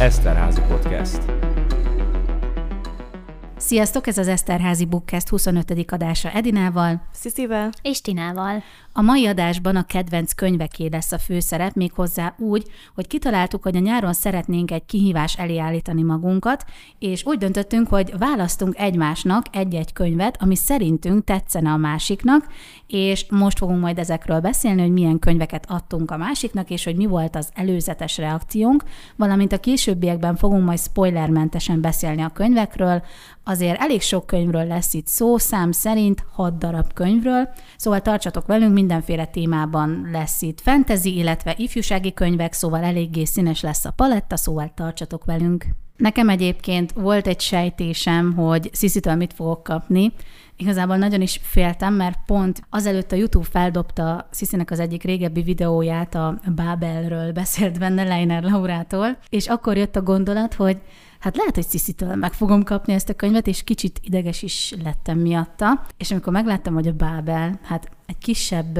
Eszterházi Podcast. Sziasztok, ez az Eszterházi Bookcast 25. adása Edinával, Sziszivel. És Tinával. A mai adásban a kedvenc könyveké lesz a főszerep, méghozzá úgy, hogy kitaláltuk, hogy a nyáron szeretnénk egy kihívás elé állítani magunkat, és úgy döntöttünk, hogy választunk egymásnak egy-egy könyvet, ami szerintünk tetszene a másiknak, és most fogunk majd ezekről beszélni, hogy milyen könyveket adtunk a másiknak, és hogy mi volt az előzetes reakciónk, valamint a későbbiekben fogunk majd spoilermentesen beszélni a könyvekről, azért elég sok könyvről lesz itt szó, szám szerint 6 darab könyvről, szóval tartsatok velünk, mindenféle témában lesz itt fantasy, illetve ifjúsági könyvek, szóval eléggé színes lesz a paletta, szóval tartsatok velünk. Nekem egyébként volt egy sejtésem, hogy Sziszitől mit fogok kapni. Igazából nagyon is féltem, mert pont azelőtt a YouTube feldobta Sziszinek az egyik régebbi videóját a Babelről, beszélt benne Leiner Laurától, és akkor jött a gondolat, hogy hát lehet, hogy Sziszitől meg fogom kapni ezt a könyvet, és kicsit ideges is lettem miatta. És amikor megláttam, hogy a Bábel, hát egy kisebb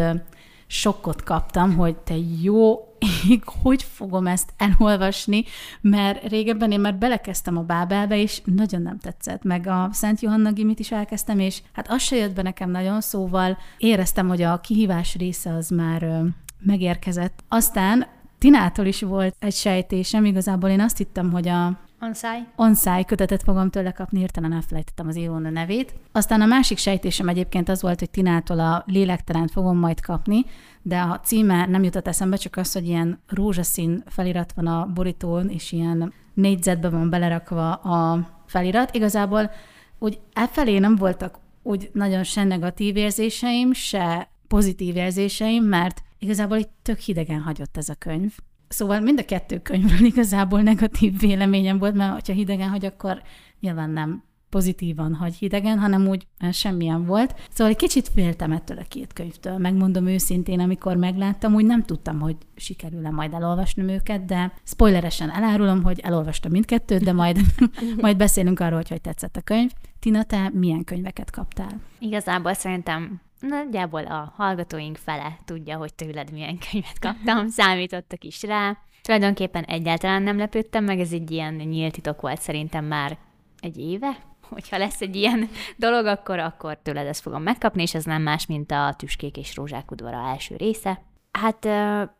sokkot kaptam, hogy te jó ég, hogy fogom ezt elolvasni, mert régebben én már belekezdtem a Bábelbe, és nagyon nem tetszett, meg a Szent Johanna Gimit is elkezdtem, és hát az se jött be nekem nagyon, szóval éreztem, hogy a kihívás része az már megérkezett. Aztán Tinától is volt egy sejtésem, igazából én azt hittem, hogy a Onszáj. Onszáj kötetet fogom tőle kapni, hirtelen elfelejtettem az írónő nevét. Aztán a másik sejtésem egyébként az volt, hogy Tinától a lélektelent fogom majd kapni, de a címe nem jutott eszembe, csak az, hogy ilyen rózsaszín felirat van a borítón, és ilyen négyzetbe van belerakva a felirat. Igazából úgy efelé nem voltak úgy nagyon se negatív érzéseim, se pozitív érzéseim, mert igazából itt tök hidegen hagyott ez a könyv. Szóval mind a kettő könyvről igazából negatív véleményem volt, mert ha hidegen hagy, akkor nyilván nem pozitívan hagy hidegen, hanem úgy semmilyen volt. Szóval egy kicsit féltem ettől a két könyvtől. Megmondom őszintén, amikor megláttam, úgy nem tudtam, hogy sikerül-e majd elolvasnom őket, de spoileresen elárulom, hogy elolvastam mindkettőt, de majd, majd beszélünk arról, hogy hogy tetszett a könyv. Tina, te milyen könyveket kaptál? Igazából szerintem nagyjából a hallgatóink fele tudja, hogy tőled milyen könyvet kaptam, számítottak is rá. Tulajdonképpen egyáltalán nem lepődtem meg, ez egy ilyen nyílt titok volt szerintem már egy éve, hogyha lesz egy ilyen dolog, akkor, akkor tőled ezt fogom megkapni, és ez nem más, mint a Tüskék és Rózsák udvara első része. Hát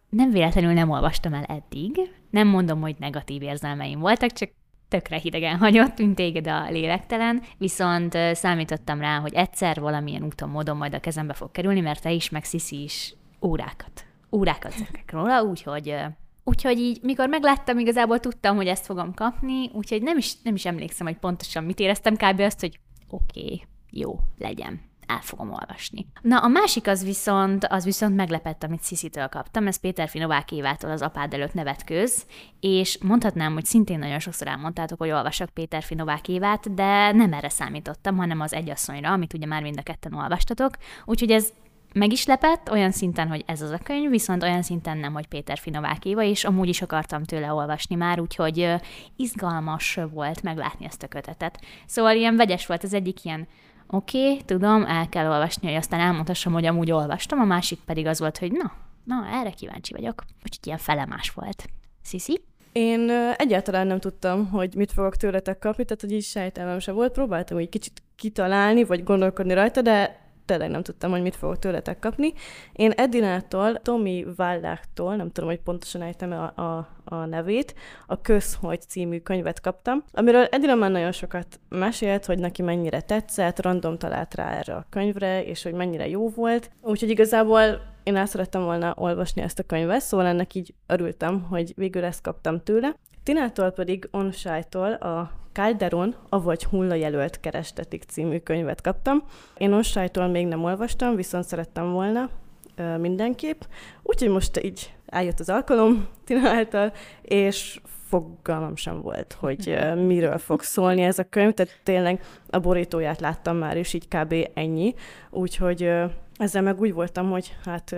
nem véletlenül nem olvastam el eddig. Nem mondom, hogy negatív érzelmeim voltak, csak tökre hidegen hagyott, mint téged a lélektelen, viszont számítottam rá, hogy egyszer valamilyen úton, módon majd a kezembe fog kerülni, mert te is, meg Sziszi is órákat, órákat zekek róla, úgyhogy Úgyhogy így, mikor megláttam, igazából tudtam, hogy ezt fogom kapni, úgyhogy nem is, nem is emlékszem, hogy pontosan mit éreztem, kb. azt, hogy oké, okay, jó, legyen el fogom olvasni. Na, a másik az viszont, az viszont meglepett, amit Sziszitől kaptam, ez Péter Finovák Évától az apád előtt nevetkőz, és mondhatnám, hogy szintén nagyon sokszor elmondtátok, hogy olvasok Péter Finovák Évát, de nem erre számítottam, hanem az egyasszonyra, amit ugye már mind a ketten olvastatok, úgyhogy ez meg is lepett, olyan szinten, hogy ez az a könyv, viszont olyan szinten nem, hogy Péter Finovák Éva, és amúgy is akartam tőle olvasni már, úgyhogy izgalmas volt meglátni ezt a kötetet. Szóval ilyen vegyes volt az egyik ilyen oké, okay, tudom, el kell olvasni, hogy aztán elmondhassam, hogy amúgy olvastam, a másik pedig az volt, hogy na, na, erre kíváncsi vagyok. Úgyhogy ilyen felemás volt. Sziszi? Én egyáltalán nem tudtam, hogy mit fogok tőletek kapni, tehát hogy így sejtelmem se volt. Próbáltam hogy kicsit kitalálni, vagy gondolkodni rajta, de tényleg nem tudtam, hogy mit fogok tőletek kapni. Én Edinától, Tomi Valláktól, nem tudom, hogy pontosan ejtem a, a, a nevét, a Közhogy című könyvet kaptam, amiről Edina már nagyon sokat mesélt, hogy neki mennyire tetszett, random talált rá erre a könyvre, és hogy mennyire jó volt. Úgyhogy igazából én el szerettem volna olvasni ezt a könyvet, szóval ennek így örültem, hogy végül ezt kaptam tőle. Tinától pedig Onsájtól a Calderon, avagy hullajelölt kerestetik című könyvet kaptam. Én Onsájtól még nem olvastam, viszont szerettem volna mindenképp. Úgyhogy most így eljött az alkalom Tina által, és fogalmam sem volt, hogy miről fog szólni ez a könyv, tehát tényleg a borítóját láttam már, és így kb. ennyi. Úgyhogy ezzel meg úgy voltam, hogy hát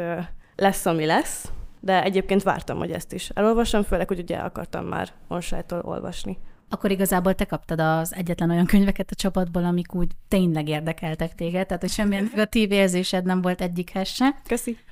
lesz, ami lesz, de egyébként vártam, hogy ezt is elolvassam, főleg, hogy ugye akartam már Onsájtól olvasni. akkor igazából te kaptad az egyetlen olyan könyveket a csapatból, amik úgy tényleg érdekeltek téged, tehát hogy semmilyen negatív érzésed nem volt egyikhez se. Köszi.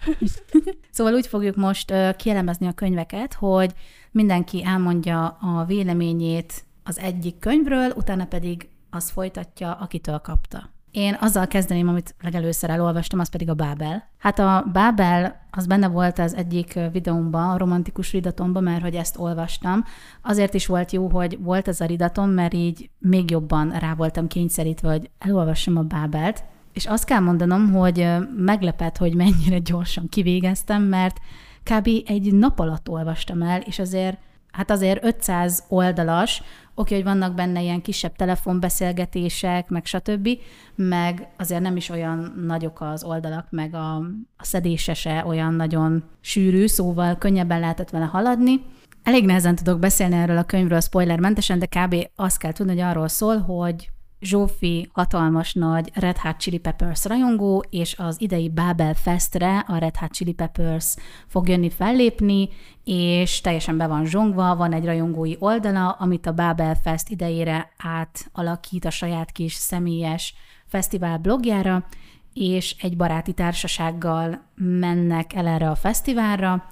Szóval úgy fogjuk most kielemezni a könyveket, hogy mindenki elmondja a véleményét az egyik könyvről, utána pedig az folytatja, akitől kapta. Én azzal kezdeném, amit legelőször elolvastam, az pedig a Bábel. Hát a Bábel az benne volt az egyik videómban, a romantikus ridatomban, mert hogy ezt olvastam. Azért is volt jó, hogy volt ez a ridatom, mert így még jobban rá voltam kényszerítve, hogy elolvassam a Bábelt. És azt kell mondanom, hogy meglepett, hogy mennyire gyorsan kivégeztem, mert kb. egy nap alatt olvastam el, és azért hát azért 500 oldalas, oké, hogy vannak benne ilyen kisebb telefonbeszélgetések, meg stb., meg azért nem is olyan nagyok az oldalak, meg a, a szedése se olyan nagyon sűrű, szóval könnyebben lehetett vele haladni. Elég nehezen tudok beszélni erről a könyvről spoilermentesen, de kb. azt kell tudni, hogy arról szól, hogy Zsófi hatalmas nagy Red Hot Chili Peppers rajongó, és az idei Babel Festre a Red Hot Chili Peppers fog jönni fellépni, és teljesen be van zsongva, van egy rajongói oldala, amit a Babel Fest idejére átalakít a saját kis személyes fesztivál blogjára, és egy baráti társasággal mennek el erre a fesztiválra,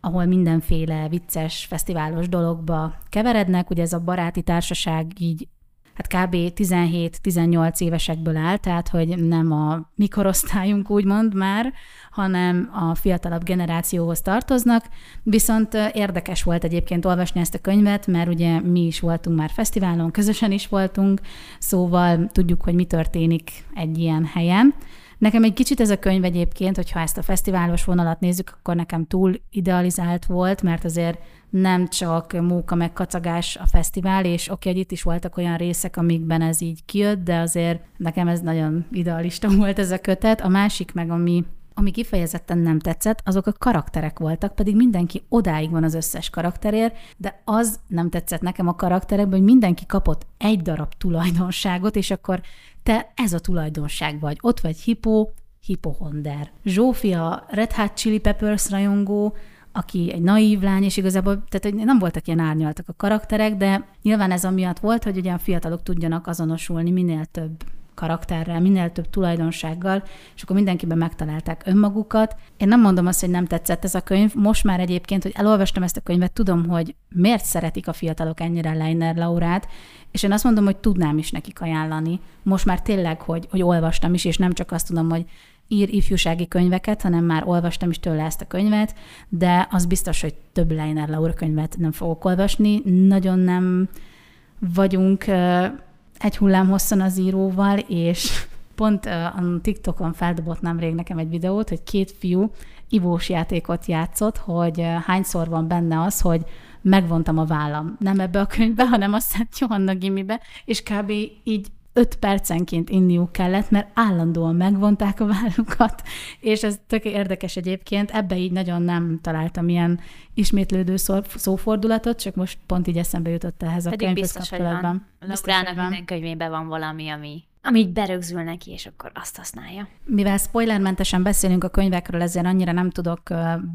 ahol mindenféle vicces fesztiválos dologba keverednek. Ugye ez a baráti társaság így hát kb. 17-18 évesekből áll, tehát hogy nem a mikorosztályunk úgymond már, hanem a fiatalabb generációhoz tartoznak. Viszont érdekes volt egyébként olvasni ezt a könyvet, mert ugye mi is voltunk már fesztiválon, közösen is voltunk, szóval tudjuk, hogy mi történik egy ilyen helyen. Nekem egy kicsit ez a könyv egyébként, hogyha ezt a fesztiválos vonalat nézzük, akkor nekem túl idealizált volt, mert azért nem csak móka meg kacagás a fesztivál, és oké, hogy itt is voltak olyan részek, amikben ez így kijött, de azért nekem ez nagyon idealista volt ez a kötet. A másik meg, ami ami kifejezetten nem tetszett, azok a karakterek voltak, pedig mindenki odáig van az összes karakterért, de az nem tetszett nekem a karakterekben, hogy mindenki kapott egy darab tulajdonságot, és akkor te ez a tulajdonság vagy. Ott vagy Hippo, Hippohonder. Zsófia, Red Hot Chili Peppers rajongó, aki egy naív lány, és igazából tehát, nem voltak ilyen árnyaltak a karakterek, de nyilván ez amiatt volt, hogy ugye a fiatalok tudjanak azonosulni minél több karakterrel, minél több tulajdonsággal, és akkor mindenkiben megtalálták önmagukat. Én nem mondom azt, hogy nem tetszett ez a könyv. Most már egyébként, hogy elolvastam ezt a könyvet, tudom, hogy miért szeretik a fiatalok ennyire Leiner Laurát, és én azt mondom, hogy tudnám is nekik ajánlani. Most már tényleg, hogy, hogy olvastam is, és nem csak azt tudom, hogy ír ifjúsági könyveket, hanem már olvastam is tőle ezt a könyvet, de az biztos, hogy több Leiner Laura könyvet nem fogok olvasni. Nagyon nem vagyunk egy hullám hosszan az íróval, és pont a TikTokon feldobott nemrég nekem egy videót, hogy két fiú ivós játékot játszott, hogy hányszor van benne az, hogy megvontam a vállam. Nem ebbe a könyvbe, hanem a Szent Johanna gimibe, és kb. így öt percenként inniuk kellett, mert állandóan megvonták a vállukat, és ez tök érdekes egyébként, ebbe így nagyon nem találtam ilyen ismétlődő szó, szófordulatot, csak most pont így eszembe jutott ehhez a Pedig biztos, kapcsolatban. Hogy van. Biztos, minden könyvében van valami, ami, ami így berögzül neki, és akkor azt használja. Mivel spoilermentesen beszélünk a könyvekről, ezért annyira nem tudok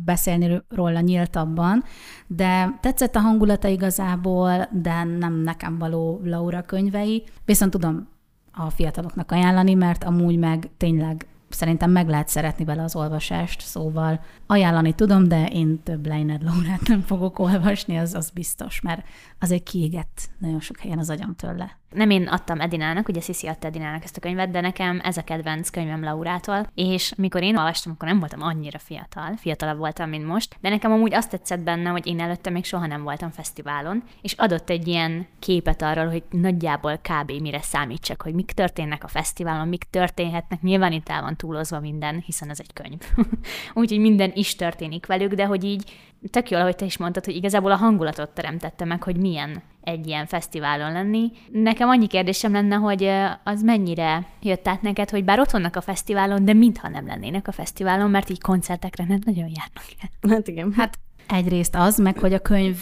beszélni róla nyíltabban, de tetszett a hangulata igazából, de nem nekem való Laura könyvei. Viszont tudom a fiataloknak ajánlani, mert amúgy meg tényleg szerintem meg lehet szeretni vele az olvasást, szóval ajánlani tudom, de én több Leiner Laurát nem fogok olvasni, az, az biztos, mert azért kiégett nagyon sok helyen az agyam tőle nem én adtam Edinának, ugye Sisi adta Edinának ezt a könyvet, de nekem ez a kedvenc könyvem Laurától, és mikor én olvastam, akkor nem voltam annyira fiatal, fiatalabb voltam, mint most, de nekem amúgy azt tetszett benne, hogy én előtte még soha nem voltam fesztiválon, és adott egy ilyen képet arról, hogy nagyjából kb. mire számítsak, hogy mik történnek a fesztiválon, mik történhetnek, nyilván itt el van túlozva minden, hiszen ez egy könyv. Úgyhogy minden is történik velük, de hogy így tök jól, ahogy te is mondtad, hogy igazából a hangulatot teremtette meg, hogy milyen egy ilyen fesztiválon lenni. Nekem annyi kérdésem lenne, hogy az mennyire jött át neked, hogy bár ott vannak a fesztiválon, de mintha nem lennének a fesztiválon, mert így koncertekre nem nagyon járnak el. Hát igen. Hát egyrészt az, meg hogy a könyv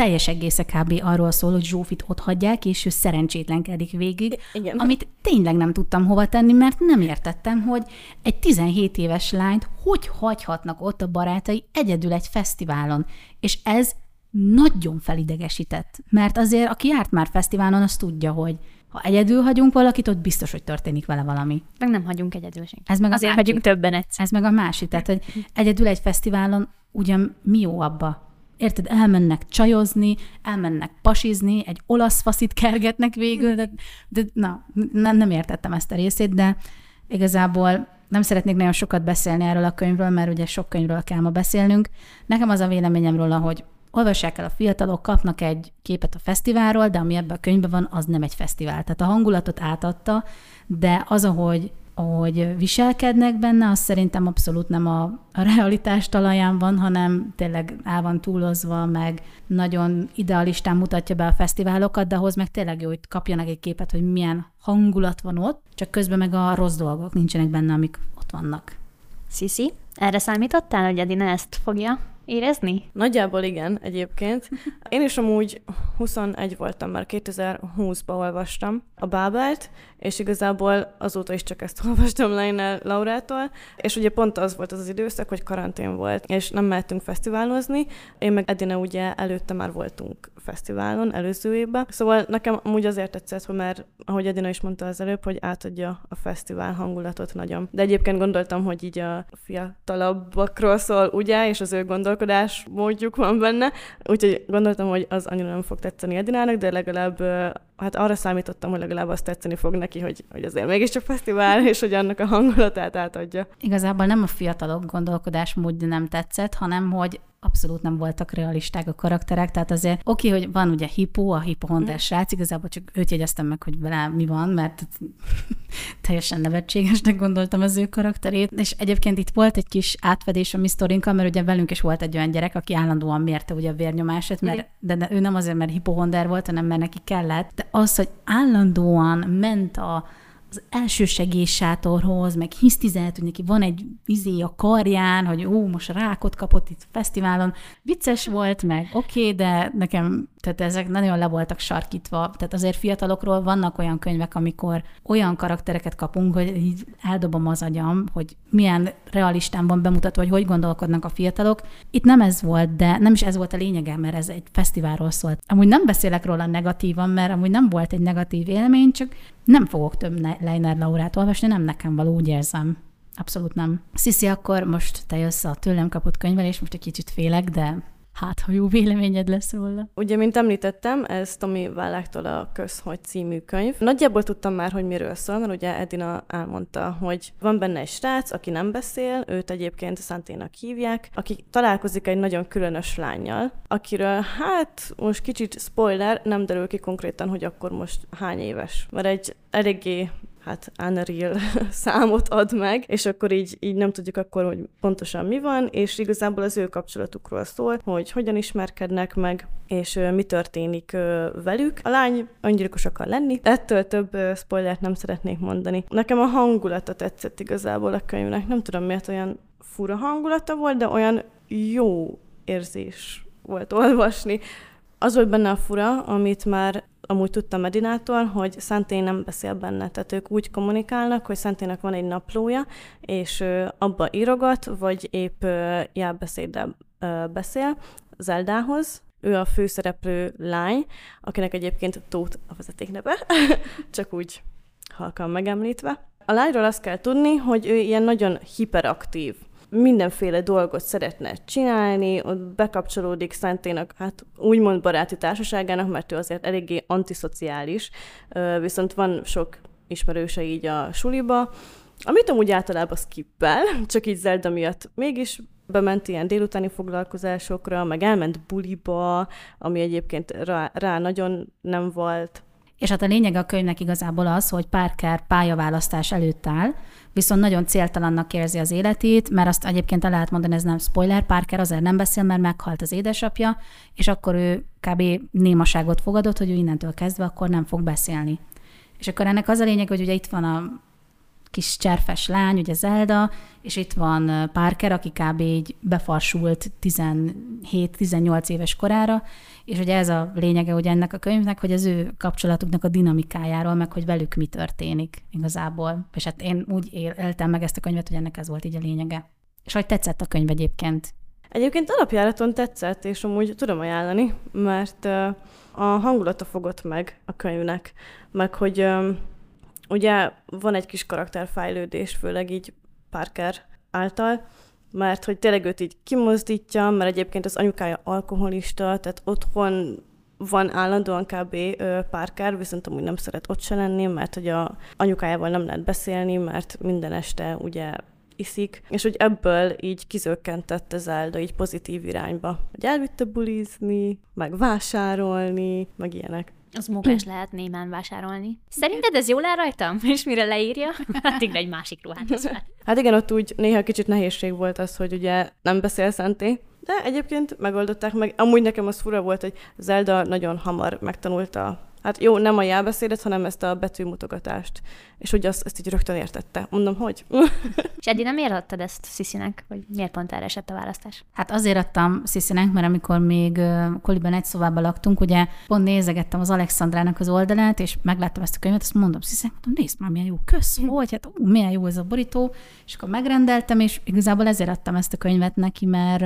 teljes egésze kb. arról szól, hogy Zsófit ott hagyják, és ő szerencsétlenkedik végig, Igen. amit tényleg nem tudtam hova tenni, mert nem értettem, hogy egy 17 éves lányt hogy hagyhatnak ott a barátai egyedül egy fesztiválon. És ez nagyon felidegesített. Mert azért, aki járt már fesztiválon, az tudja, hogy ha egyedül hagyunk valakit, ott biztos, hogy történik vele valami. Meg nem hagyunk egyedül senkit. Ez meg az Azért másik. többen egyszer. Ez meg a másik. Tehát, hogy egyedül egy fesztiválon ugyan mi jó abba? Érted, elmennek csajozni, elmennek pasizni, egy olasz faszit kergetnek végül, de, de na, nem, nem értettem ezt a részét, de igazából nem szeretnék nagyon sokat beszélni erről a könyvről, mert ugye sok könyvről kell ma beszélnünk. Nekem az a véleményem róla, hogy olvassák el a fiatalok, kapnak egy képet a fesztiválról, de ami ebben a könyvben van, az nem egy fesztivál. Tehát a hangulatot átadta, de az, ahogy, ahogy viselkednek benne, az szerintem abszolút nem a, a realitás talaján van, hanem tényleg el van túlozva, meg nagyon idealistán mutatja be a fesztiválokat, de ahhoz meg tényleg jó, hogy kapjanak egy képet, hogy milyen hangulat van ott, csak közben meg a rossz dolgok nincsenek benne, amik ott vannak. Sziszi, erre számítottál, hogy Edina ezt fogja érezni? Nagyjából igen, egyébként. Én is amúgy 21 voltam, már 2020-ban olvastam a Bábelt, és igazából azóta is csak ezt olvastam Leiner Laurától, és ugye pont az volt az az időszak, hogy karantén volt, és nem mehetünk fesztiválozni. Én meg Edina ugye előtte már voltunk fesztiválon, előző évben. Szóval nekem amúgy azért tetszett, hogy már, ahogy Edina is mondta az előbb, hogy átadja a fesztivál hangulatot nagyon. De egyébként gondoltam, hogy így a fiatalabbakról szól, ugye, és az ő gondolkodás módjuk van benne, úgyhogy gondoltam, hogy az annyira nem fog tetszeni Edinának, de legalább hát arra számítottam, hogy legalább azt tetszeni fog neki, hogy, hogy azért mégiscsak fesztivál, és hogy annak a hangulatát átadja. Igazából nem a fiatalok gondolkodásmódja nem tetszett, hanem hogy abszolút nem voltak realisták a karakterek, tehát azért oké, okay, hogy van ugye Hippo, a Hippohonter srác, igazából csak őt jegyeztem meg, hogy vele mi van, mert teljesen nevetségesnek gondoltam az ő karakterét, és egyébként itt volt egy kis átfedés a mi sztorinkkal, mert ugye velünk is volt egy olyan gyerek, aki állandóan mérte ugye a vérnyomását, mert, de, ő nem azért, mert Hippohonder volt, hanem mert neki kellett, de az, hogy állandóan ment a az első segélysátorhoz, meg hisztizelt, hogy neki van egy izé a karján, hogy ó, most rákot kapott itt fesztiválon. Vicces volt, meg oké, okay, de nekem, tehát ezek nagyon le voltak sarkítva. Tehát azért fiatalokról vannak olyan könyvek, amikor olyan karaktereket kapunk, hogy így eldobom az agyam, hogy milyen realistán van bemutatva, hogy hogy gondolkodnak a fiatalok. Itt nem ez volt, de nem is ez volt a lényege, mert ez egy fesztiválról szólt. Amúgy nem beszélek róla negatívan, mert amúgy nem volt egy negatív élmény, csak nem fogok több Leiner Laurát olvasni, nem nekem való, úgy érzem. Abszolút nem. Sziszi, akkor most te jössz a tőlem kapott könyvvel, és most egy kicsit félek, de hát, ha jó véleményed lesz róla. Ugye, mint említettem, ez Tomi Válláktól a Közhogy című könyv. Nagyjából tudtam már, hogy miről szól, mert ugye Edina elmondta, hogy van benne egy srác, aki nem beszél, őt egyébként Szanténak hívják, aki találkozik egy nagyon különös lányjal, akiről hát most kicsit spoiler, nem derül ki konkrétan, hogy akkor most hány éves. Mert egy eléggé hát unreal számot ad meg, és akkor így, így nem tudjuk akkor, hogy pontosan mi van, és igazából az ő kapcsolatukról szól, hogy hogyan ismerkednek meg, és uh, mi történik uh, velük. A lány öngyilkos akar lenni, ettől több uh, spoilert nem szeretnék mondani. Nekem a hangulata tetszett igazából a könyvnek, nem tudom miért olyan fura hangulata volt, de olyan jó érzés volt olvasni. Az volt benne a fura, amit már amúgy tudtam Medinától, hogy Szenté nem beszél benne. Tehát ők úgy kommunikálnak, hogy Szentének van egy naplója, és abba írogat, vagy épp jelbeszéddel beszél Zeldához. Ő a főszereplő lány, akinek egyébként Tóth a vezetékneve, csak úgy halkan megemlítve. A lányról azt kell tudni, hogy ő ilyen nagyon hiperaktív mindenféle dolgot szeretne csinálni, ott bekapcsolódik Szentének, hát úgymond baráti társaságának, mert ő azért eléggé antiszociális, viszont van sok ismerőse így a suliba, amit amúgy általában skippel, csak így Zelda miatt mégis bement ilyen délutáni foglalkozásokra, meg elment buliba, ami egyébként rá, rá nagyon nem volt. És hát a lényeg a könyvnek igazából az, hogy Parker pályaválasztás előtt áll, viszont nagyon céltalannak érzi az életét, mert azt egyébként el lehet mondani, ez nem spoiler, Parker azért nem beszél, mert meghalt az édesapja, és akkor ő kb. némaságot fogadott, hogy ő innentől kezdve akkor nem fog beszélni. És akkor ennek az a lényeg, hogy ugye itt van a kis cserfes lány, ugye Zelda, és itt van Parker, aki kb. így befarsult 17-18 éves korára, és ugye ez a lényege ugye ennek a könyvnek, hogy az ő kapcsolatuknak a dinamikájáról, meg hogy velük mi történik igazából. És hát én úgy éltem meg ezt a könyvet, hogy ennek ez volt így a lényege. És hogy tetszett a könyv egyébként? Egyébként alapjáraton tetszett, és amúgy tudom ajánlani, mert a hangulata fogott meg a könyvnek, meg hogy ugye van egy kis karakterfejlődés, főleg így Parker által, mert hogy tényleg őt így kimozdítja, mert egyébként az anyukája alkoholista, tehát otthon van állandóan kb. Parker, viszont amúgy nem szeret ott se lenni, mert hogy a anyukájával nem lehet beszélni, mert minden este ugye iszik, és hogy ebből így kizökkentett Zelda így pozitív irányba, hogy elvitte bulizni, meg vásárolni, meg ilyenek. Az munkás lehet némán vásárolni. Szerinted ez jól áll rajtam? És mire leírja? Hát egy másik ruhát Hát igen, ott úgy néha kicsit nehézség volt az, hogy ugye nem beszél szenté, de egyébként megoldották meg. Amúgy nekem az fura volt, hogy Zelda nagyon hamar megtanulta Hát jó, nem a jelbeszédet, hanem ezt a betűmutogatást. És hogy azt, ezt így rögtön értette. Mondom, hogy? És Eddi, nem miért adtad ezt Sziszinek? Vagy miért pont erre esett a választás? Hát azért adtam Sziszinek, mert amikor még Koliban egy szobában laktunk, ugye pont nézegettem az Alexandrának az oldalát, és megláttam ezt a könyvet, azt mondom, Sziszinek, mondom, nézd már, milyen jó, kösz, hm. hogy, hát ú, milyen jó ez a borító, és akkor megrendeltem, és igazából ezért adtam ezt a könyvet neki, mert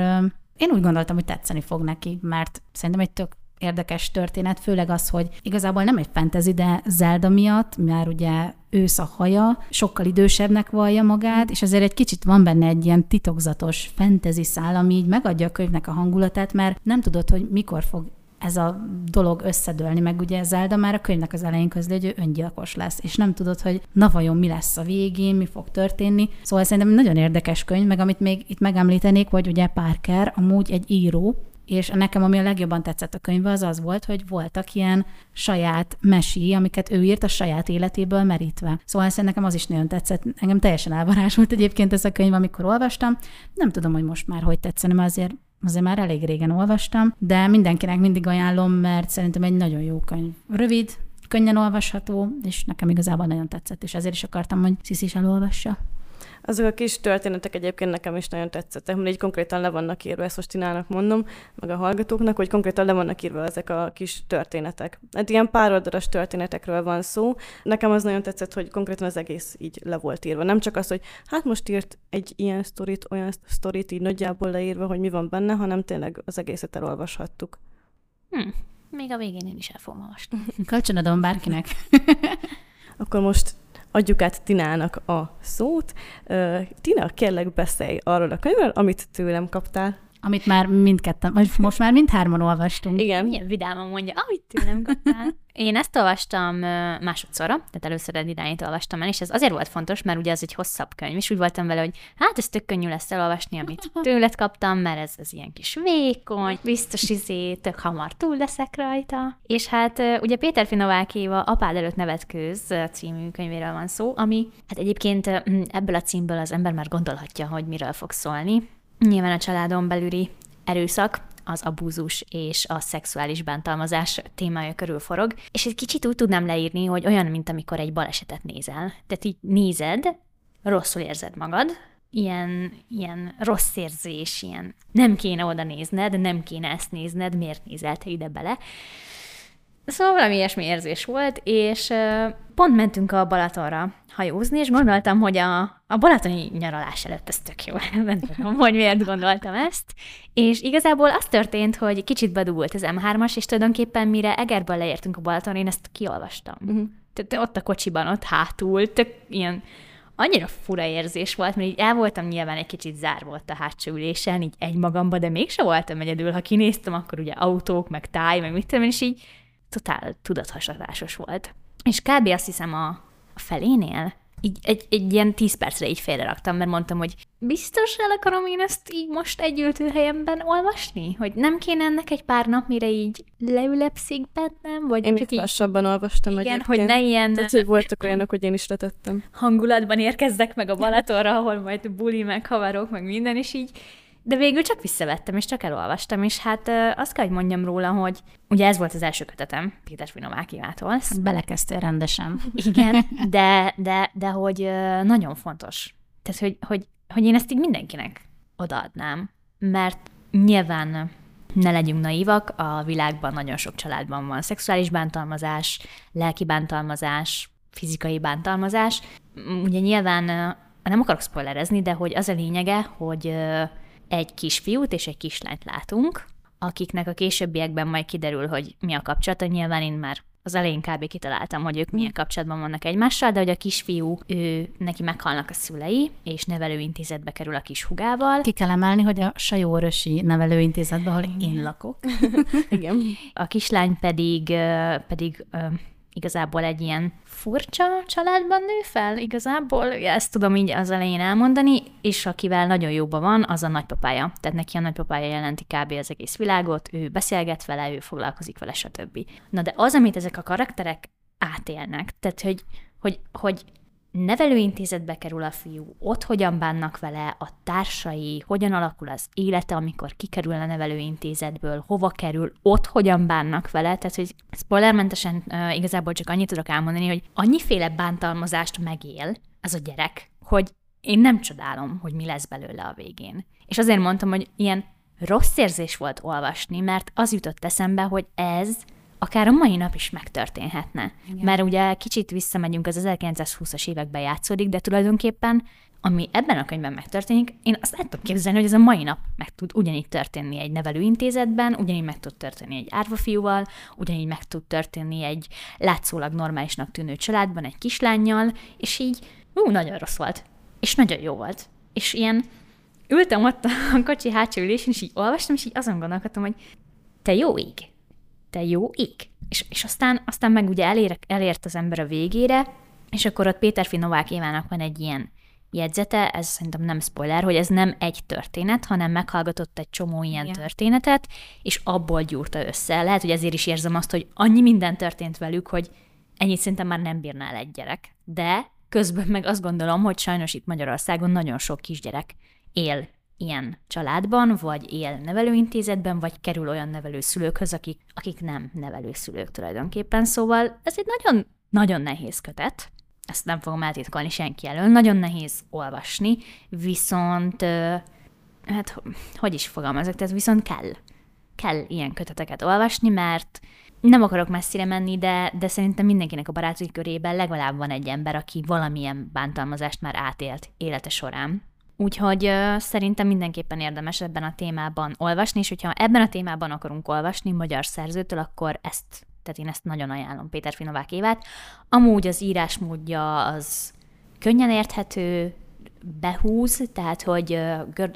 én úgy gondoltam, hogy tetszeni fog neki, mert szerintem egy tök érdekes történet, főleg az, hogy igazából nem egy fantasy, de Zelda miatt, mert ugye ősz a haja, sokkal idősebbnek vallja magát, és azért egy kicsit van benne egy ilyen titokzatos fantasy szál, ami így megadja a könyvnek a hangulatát, mert nem tudod, hogy mikor fog ez a dolog összedőlni, meg ugye Zelda már a könyvnek az elején közli, hogy ő öngyilkos lesz, és nem tudod, hogy na vajon mi lesz a végén, mi fog történni. Szóval szerintem nagyon érdekes könyv, meg amit még itt megemlítenék, hogy ugye Parker amúgy egy író, és nekem, ami a legjobban tetszett a könyvbe, az az volt, hogy voltak ilyen saját mesí, amiket ő írt a saját életéből merítve. Szóval szerintem nekem az is nagyon tetszett. Engem teljesen elvarázs volt egyébként ez a könyv, amikor olvastam. Nem tudom, hogy most már hogy tetszene, mert azért azért már elég régen olvastam, de mindenkinek mindig ajánlom, mert szerintem egy nagyon jó könyv. Rövid, könnyen olvasható, és nekem igazából nagyon tetszett, és ezért is akartam, hogy Sziszi is elolvassa. Azok a kis történetek egyébként nekem is nagyon tetszettek, mert így konkrétan le vannak írva, ezt most Tinának mondom, meg a hallgatóknak, hogy konkrétan le vannak írva ezek a kis történetek. Hát ilyen oldalas történetekről van szó. Nekem az nagyon tetszett, hogy konkrétan az egész így le volt írva. Nem csak az, hogy hát most írt egy ilyen sztorit, olyan sztorit így nagyjából leírva, hogy mi van benne, hanem tényleg az egészet elolvashattuk. Hm. Még a végén én is el fogom olvasni. Kölcsönadom bárkinek. Akkor most adjuk át Tinának a szót. Tina, kérlek beszélj arról a könyvről, amit tőlem kaptál. Amit már mindketten, vagy most már mindhárman olvastunk. Igen. Milyen vidáman mondja, amit tőlem kaptál. Én ezt olvastam másodszorra, tehát először egy idányt olvastam el, és ez azért volt fontos, mert ugye az egy hosszabb könyv, és úgy voltam vele, hogy hát ez tök könnyű lesz elolvasni, amit tőled kaptam, mert ez, ez ilyen kis vékony, biztos izé, tök hamar túl leszek rajta. És hát ugye Péter Finovákéva Apád előtt nevetkőz című könyvéről van szó, ami hát egyébként ebből a címből az ember már gondolhatja, hogy miről fog szólni. Nyilván a családon belüli erőszak, az abúzus és a szexuális bántalmazás témája körül forog, és egy kicsit úgy tudnám leírni, hogy olyan, mint amikor egy balesetet nézel. Tehát így nézed, rosszul érzed magad, ilyen, ilyen rossz érzés, ilyen nem kéne oda nézned, nem kéne ezt nézned, miért nézel te ide bele. Szóval valami ilyesmi érzés volt, és pont mentünk a Balatonra hajózni, és gondoltam, hogy a, a balatoni nyaralás előtt ez tök jó. Nem tudom, hogy miért gondoltam ezt. És igazából az történt, hogy kicsit bedugult az M3-as, és tulajdonképpen mire Egerből leértünk a Balaton, én ezt kiolvastam. Uh-huh. Tehát ott a kocsiban, ott hátul, tök ilyen annyira fura érzés volt, mert így el voltam nyilván egy kicsit zár volt a hátsó ülésen, így egymagamba, de mégse voltam egyedül. Ha kinéztem, akkor ugye autók, meg táj, meg mit tudom, és így totál tudathasadásos volt. És kb. azt hiszem a, a felénél így egy, egy ilyen tíz percre így félreraktam, mert mondtam, hogy biztos el akarom én ezt így most egy ültőhelyemben olvasni? Hogy nem kéne ennek egy pár nap, mire így leülepszik bennem? Vagy én csak így lassabban olvastam Igen, egyébként. hogy ne ilyen... Tehát, hogy voltak olyanok, hogy én is letettem. Hangulatban érkezzek meg a Balatonra, ahol majd buli, meg havarok, meg minden, és így de végül csak visszavettem, és csak elolvastam, és hát azt kell, hogy mondjam róla, hogy ugye ez volt az első kötetem Péter Finovákiától. Hát belekezdtél rendesen. Igen, de, de, de hogy nagyon fontos. Tehát, hogy, hogy, hogy én ezt így mindenkinek odaadnám, mert nyilván ne legyünk naívak, a világban nagyon sok családban van szexuális bántalmazás, lelki bántalmazás, fizikai bántalmazás. Ugye nyilván nem akarok spoilerezni, de hogy az a lényege, hogy egy kisfiút és egy kislányt látunk, akiknek a későbbiekben majd kiderül, hogy mi a kapcsolata. Nyilván én már az elején kb. kitaláltam, hogy ők milyen kapcsolatban vannak egymással, de hogy a kisfiú, ő, neki meghalnak a szülei, és nevelőintézetbe kerül a kis hugával. Ki kell emelni, hogy a Sajórösi nevelőintézetben, ahol én lakok. Igen. A kislány pedig, pedig igazából egy ilyen furcsa családban nő fel, igazából, ezt tudom így az elején elmondani, és akivel nagyon jóban van, az a nagypapája. Tehát neki a nagypapája jelenti kb. az egész világot, ő beszélget vele, ő foglalkozik vele, stb. Na de az, amit ezek a karakterek átélnek, tehát hogy, hogy, hogy nevelőintézetbe kerül a fiú, ott hogyan bánnak vele a társai, hogyan alakul az élete, amikor kikerül a nevelőintézetből, hova kerül, ott hogyan bánnak vele, tehát hogy spoilermentesen uh, igazából csak annyit tudok elmondani, hogy annyiféle bántalmazást megél ez a gyerek, hogy én nem csodálom, hogy mi lesz belőle a végén. És azért mondtam, hogy ilyen rossz érzés volt olvasni, mert az jutott eszembe, hogy ez akár a mai nap is megtörténhetne. Igen. Mert ugye kicsit visszamegyünk, az 1920-as években játszódik, de tulajdonképpen ami ebben a könyvben megtörténik, én azt el tudom képzelni, hogy ez a mai nap meg tud ugyanígy történni egy nevelőintézetben, ugyanígy meg tud történni egy árvafiúval, ugyanígy meg tud történni egy látszólag normálisnak tűnő családban, egy kislányjal, és így, ú, nagyon rossz volt. És nagyon jó volt. És ilyen ültem ott a kocsi hátsó ülésén, és így olvastam, és így azon gondolkodtam, hogy te jó ég, te jó ég. És, és aztán, aztán meg ugye elér, elért az ember a végére, és akkor ott Péter Novák Évának van egy ilyen jegyzete, ez szerintem nem spoiler, hogy ez nem egy történet, hanem meghallgatott egy csomó ilyen Igen. történetet, és abból gyúrta össze. Lehet, hogy ezért is érzem azt, hogy annyi minden történt velük, hogy ennyit szinte már nem bírnál egy gyerek. De közben meg azt gondolom, hogy sajnos itt Magyarországon nagyon sok kisgyerek él ilyen családban, vagy él nevelőintézetben, vagy kerül olyan nevelőszülőkhöz, akik, akik nem nevelőszülők tulajdonképpen. Szóval ez egy nagyon, nagyon nehéz kötet, ezt nem fogom eltitkolni senki elől, nagyon nehéz olvasni, viszont, hát hogy is fogalmazok, tehát viszont kell. Kell ilyen köteteket olvasni, mert nem akarok messzire menni, de, de szerintem mindenkinek a barátai körében legalább van egy ember, aki valamilyen bántalmazást már átélt élete során. Úgyhogy uh, szerintem mindenképpen érdemes ebben a témában olvasni, és hogyha ebben a témában akarunk olvasni magyar szerzőtől, akkor ezt, tehát én ezt nagyon ajánlom Péter Finovák Évát. Amúgy az írásmódja az könnyen érthető, behúz, tehát hogy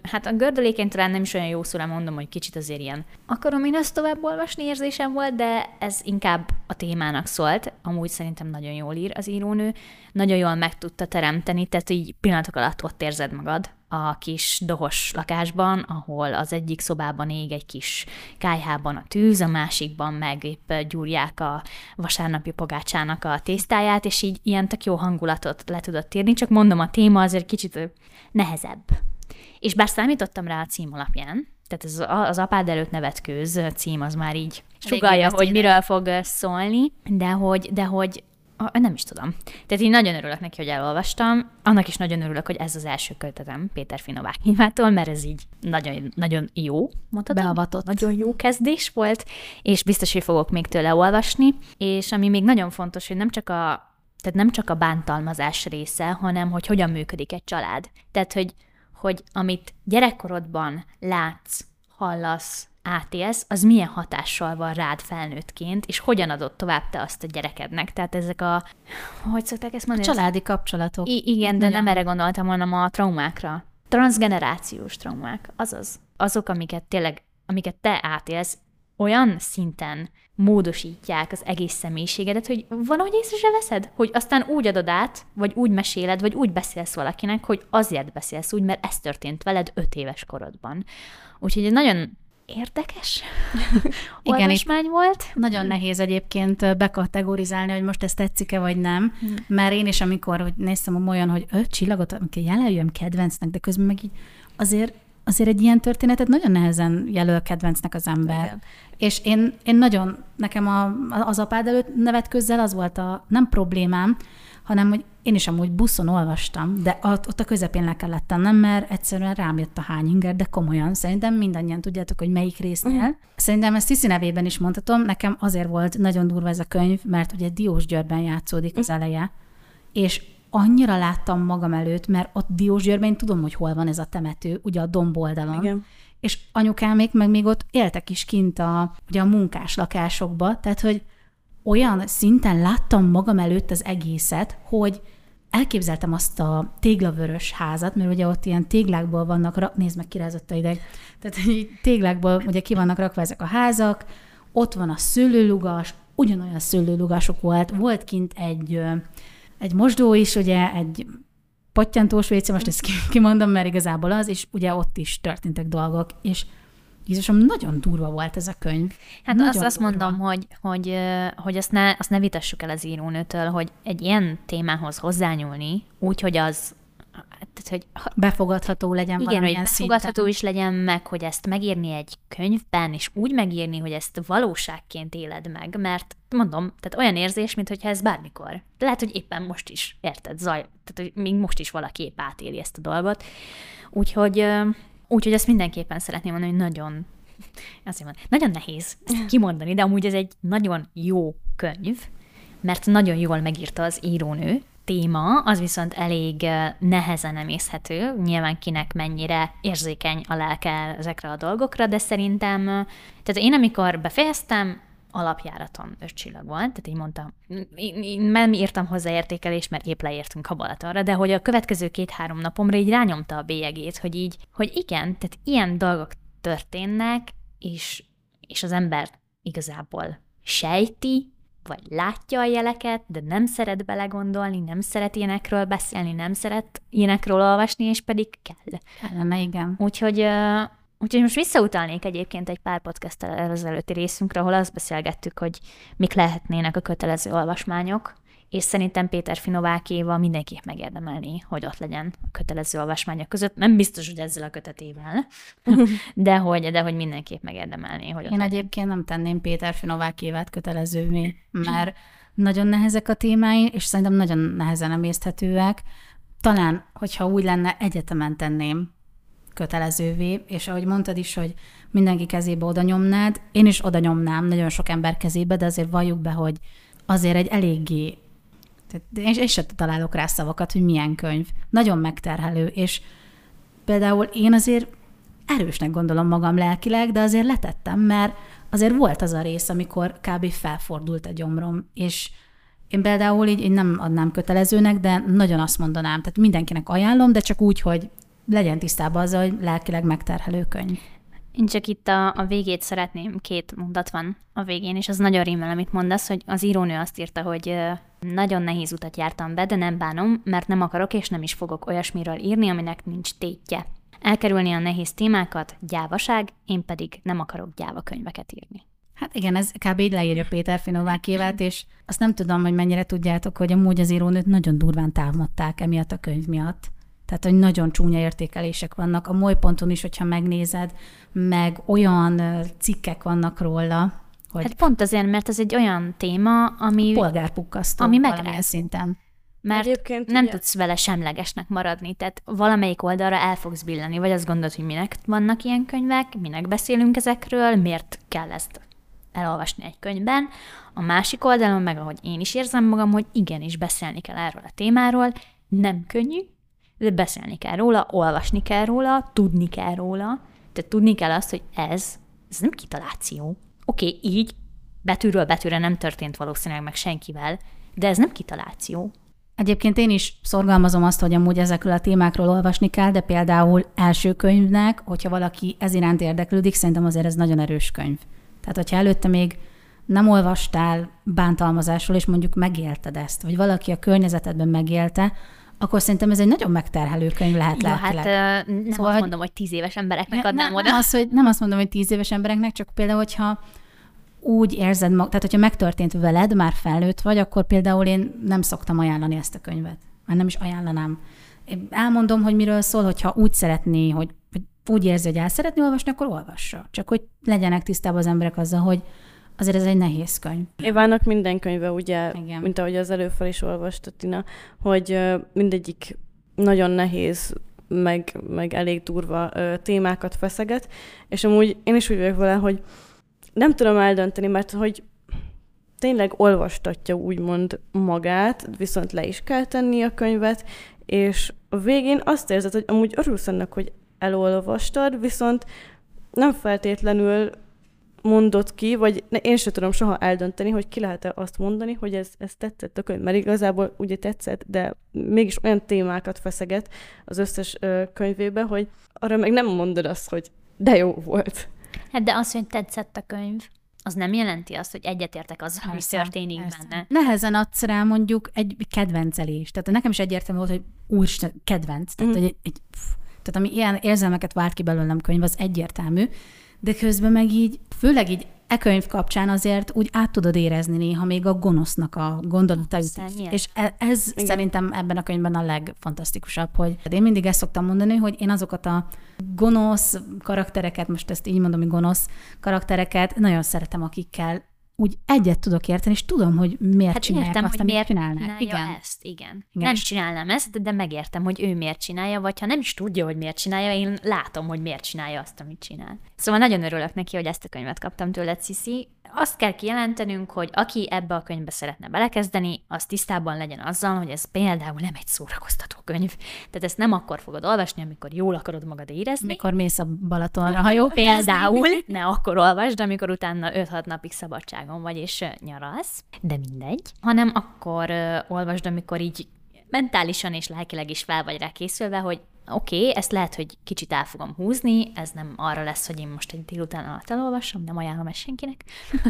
hát a gördülékén talán nem is olyan jó szóra mondom, hogy kicsit azért ilyen akarom én ezt tovább olvasni érzésem volt, de ez inkább a témának szólt. Amúgy szerintem nagyon jól ír az írónő, nagyon jól meg tudta teremteni, tehát így pillanatok alatt ott érzed magad a kis dohos lakásban, ahol az egyik szobában ég egy kis kájhában a tűz, a másikban meg épp gyúrják a vasárnapi pogácsának a tésztáját, és így ilyen tök jó hangulatot le tudott írni, csak mondom, a téma azért kicsit nehezebb. És bár számítottam rá a cím alapján, tehát ez az apád előtt nevetkőz cím az már így sugalja, hogy miről fog szólni, de hogy, de hogy nem is tudom. Tehát én nagyon örülök neki, hogy elolvastam. Annak is nagyon örülök, hogy ez az első kötetem Péter Finovák nyilvától, mert ez így nagyon, nagyon jó, mondhatom. Beavatott. Nagyon jó kezdés volt, és biztos, hogy fogok még tőle olvasni. És ami még nagyon fontos, hogy nem csak a tehát nem csak a bántalmazás része, hanem hogy hogyan működik egy család. Tehát, hogy, hogy amit gyerekkorodban látsz, hallasz, átélsz, az milyen hatással van rád felnőttként, és hogyan adott tovább te azt a gyerekednek. Tehát ezek a, hogy szokták ezt mondani? A családi kapcsolatok. I- igen, de Nagyon. nem erre gondoltam, hanem a traumákra. Transgenerációs traumák, azaz. Azok, amiket tényleg, amiket te átélsz, olyan szinten módosítják az egész személyiségedet, hogy van, hogy észre se veszed, hogy aztán úgy adod át, vagy úgy meséled, vagy úgy beszélsz valakinek, hogy azért beszélsz úgy, mert ez történt veled öt éves korodban. Úgyhogy egy nagyon érdekes Igen, volt. Nagyon nehéz egyébként bekategorizálni, hogy most ez tetszik-e vagy nem, hmm. mert én is, amikor hogy néztem olyan, hogy öt csillagot, amikor jelöljön kedvencnek, de közben meg így azért azért egy ilyen történetet nagyon nehezen jelöl kedvencnek az ember. Igen. És én, én nagyon, nekem a, az apád előtt nevet közzel az volt a nem problémám, hanem hogy én is amúgy buszon olvastam, de ott a közepén le kellett tennem, mert egyszerűen rám jött a hányinger, de komolyan. Szerintem mindannyian tudjátok, hogy melyik résznél. Uh-huh. Szerintem ezt Tiszi nevében is mondhatom, nekem azért volt nagyon durva ez a könyv, mert ugye Diós Györgyben játszódik az mhm. eleje, és annyira láttam magam előtt, mert ott Diósgyőrben én tudom, hogy hol van ez a temető, ugye a domboldalon. Igen. És anyukámék meg még ott éltek is kint a, ugye a munkás lakásokba, tehát hogy olyan szinten láttam magam előtt az egészet, hogy elképzeltem azt a téglavörös házat, mert ugye ott ilyen téglákból vannak, rak, nézd meg, kirázott a ideg, tehát így téglákból ugye ki vannak rakva ezek a házak, ott van a szőlőlugas, ugyanolyan szőlőlugasok volt, volt kint egy, egy mosdó is, ugye egy pattyantós WC, most ezt ki- kimondom, mert igazából az, és ugye ott is történtek dolgok, és Jézusom, nagyon durva volt ez a könyv. Hát Nagyon azt, azt durva. mondom, hogy, hogy, hogy azt, ne, azt ne vitassuk el az írónőtől, hogy egy ilyen témához hozzányúlni, úgy, hogy az, tehát, hogy ha- Befogadható legyen igen, hogy befogadható szinten. is legyen meg, hogy ezt megírni egy könyvben, és úgy megírni, hogy ezt valóságként éled meg, mert mondom, tehát olyan érzés, mintha ez bármikor. Lehet, hogy éppen most is, érted, zaj, tehát hogy még most is valaki épp átéli ezt a dolgot. Úgyhogy, úgyhogy ezt mindenképpen szeretném mondani, hogy nagyon, azt mondom, nagyon nehéz kimondani, de amúgy ez egy nagyon jó könyv, mert nagyon jól megírta az írónő. Téma, az viszont elég nehezen emészhető, nyilván kinek mennyire érzékeny a lelke ezekre a dolgokra, de szerintem, tehát én amikor befejeztem, alapjáraton öt csillag volt, tehát így mondtam, én, nem írtam hozzá értékelést, mert épp leértünk a Balatonra, de hogy a következő két-három napomra így rányomta a bélyegét, hogy így, hogy igen, tehát ilyen dolgok történnek, és, és az ember igazából sejti, vagy látja a jeleket, de nem szeret belegondolni, nem szeret ilyenekről beszélni, nem szeret ilyenekről olvasni, és pedig kell. Kellene, igen. Úgyhogy, úgyhogy most visszautalnék egyébként egy pár podcast ezelőtti részünkre, ahol azt beszélgettük, hogy mik lehetnének a kötelező olvasmányok, és szerintem Péter Finovákéval mindenképp megérdemelni, hogy ott legyen a kötelező olvasmányok között. Nem biztos, hogy ezzel a kötetével, de hogy, de hogy mindenképp megérdemelni, hogy ott Én legyen. egyébként nem tenném Péter Finovák kötelezővé, mert nagyon nehezek a témái, és szerintem nagyon nehezen emészthetőek. Talán, hogyha úgy lenne, egyetemen tenném kötelezővé, és ahogy mondtad is, hogy mindenki kezébe oda nyomnád, én is oda nyomnám nagyon sok ember kezébe, de azért valljuk be, hogy azért egy eléggé tehát én, én sem találok rá szavakat, hogy milyen könyv. Nagyon megterhelő, és például én azért erősnek gondolom magam lelkileg, de azért letettem, mert azért volt az a rész, amikor kb. felfordult a gyomrom, és én például így én nem adnám kötelezőnek, de nagyon azt mondanám, tehát mindenkinek ajánlom, de csak úgy, hogy legyen tisztában azzal, hogy lelkileg megterhelő könyv. Én csak itt a, a végét szeretném, két mondat van a végén, és az nagyon rímel, amit mondasz, hogy az írónő azt írta, hogy nagyon nehéz utat jártam be, de nem bánom, mert nem akarok és nem is fogok olyasmiről írni, aminek nincs tétje. Elkerülni a nehéz témákat, gyávaság, én pedig nem akarok gyáva könyveket írni. Hát igen, ez kb. így leírja Péter Finovákévet, és azt nem tudom, hogy mennyire tudjátok, hogy amúgy az írónőt nagyon durván támadták emiatt a könyv miatt. Tehát, hogy nagyon csúnya értékelések vannak. A molyponton is, hogyha megnézed, meg olyan cikkek vannak róla, hogy Hát pont azért, mert ez egy olyan téma, ami, polgárpukkasztó ami megrázó. szinten. mert Egyébként nem ugye- tudsz vele semlegesnek maradni, tehát valamelyik oldalra el fogsz billeni, vagy azt gondolod, hogy minek vannak ilyen könyvek, minek beszélünk ezekről, miért kell ezt elolvasni egy könyvben. A másik oldalon meg, ahogy én is érzem magam, hogy igenis beszélni kell erről a témáról, nem könnyű, de beszélni kell róla, olvasni kell róla, tudni kell róla, tehát tudni kell azt, hogy ez, ez nem kitaláció. Oké, okay, így betűről betűre nem történt valószínűleg meg senkivel, de ez nem kitaláció. Egyébként én is szorgalmazom azt, hogy amúgy ezekről a témákról olvasni kell, de például első könyvnek, hogyha valaki ez iránt érdeklődik, szerintem azért ez nagyon erős könyv. Tehát, hogyha előtte még nem olvastál bántalmazásról, és mondjuk megélted ezt, vagy valaki a környezetedben megélte, akkor szerintem ez egy nagyon megterhelő könyv lehet Ja, hát lelkileg. nem Szóval, azt mondom, hogy tíz éves embereknek Ne- adnám nem, oda. Nem, az, hogy, nem azt mondom, hogy tíz éves embereknek, csak például, hogyha úgy érzed mag, tehát hogyha megtörtént veled, már felnőtt vagy, akkor például én nem szoktam ajánlani ezt a könyvet. Már nem is ajánlanám. Én elmondom, hogy miről szól, hogyha úgy szeretné, hogy, hogy úgy érzi, hogy el szeretné olvasni, akkor olvassa. Csak hogy legyenek tisztában az emberek azzal, hogy azért ez egy nehéz könyv. Évának minden könyve, ugye, Igen. Mint ahogy az előfel is olvasta Tina, hogy mindegyik nagyon nehéz, meg, meg elég durva témákat feszeget, és amúgy én is úgy vagyok vele, hogy nem tudom eldönteni, mert hogy tényleg olvastatja úgymond magát, viszont le is kell tenni a könyvet, és a végén azt érzed, hogy amúgy örülsz annak, hogy elolvastad, viszont nem feltétlenül mondott ki, vagy ne, én sem tudom soha eldönteni, hogy ki lehet-e azt mondani, hogy ez, ez tetszett a könyv, mert igazából ugye tetszett, de mégis olyan témákat feszeget az összes ö, könyvébe, hogy arra meg nem mondod azt, hogy de jó volt. Hát de az, hogy tetszett a könyv, az nem jelenti azt, hogy egyetértek azzal, hogy Persze, történik persze. benne. Nehezen adsz rá mondjuk egy kedvencelést. Tehát nekem is egyértelmű volt, hogy úristen, kedvenc. Tehát, hogy egy, egy, pff, tehát ami ilyen érzelmeket vált ki belőlem könyv, az egyértelmű. De közben meg így, főleg így e könyv kapcsán azért úgy át tudod érezni néha még a gonosznak a gondolatait. És e- ez Igen. szerintem ebben a könyvben a legfantasztikusabb, hogy én mindig ezt szoktam mondani, hogy én azokat a gonosz karaktereket, most ezt így mondom, hogy gonosz karaktereket nagyon szeretem, akikkel úgy egyet tudok érteni, és tudom, hogy miért Hát csinálják értem, azt, hogy miért csinálnak. Igen. ezt, igen. igen. Nem csinálnám ezt, de megértem, hogy ő miért csinálja, vagy ha nem is tudja, hogy miért csinálja, én látom, hogy miért csinálja azt, amit csinál. Szóval nagyon örülök neki, hogy ezt a könyvet kaptam tőle, Cici. Azt kell kijelentenünk, hogy aki ebbe a könyvbe szeretne belekezdeni, az tisztában legyen azzal, hogy ez például nem egy szórakoztató könyv. Tehát ezt nem akkor fogod olvasni, amikor jól akarod magad érezni, Mikor mész a Balatonra, ha jó? Például ne akkor olvasd, amikor utána 5-6 napig szabadságon vagy és nyaralsz, de mindegy, hanem akkor olvasd, amikor így mentálisan és lelkileg is fel vagy rá készülve, hogy oké, okay, ezt lehet, hogy kicsit el fogom húzni, ez nem arra lesz, hogy én most egy délután alatt elolvasom, nem ajánlom ezt senkinek.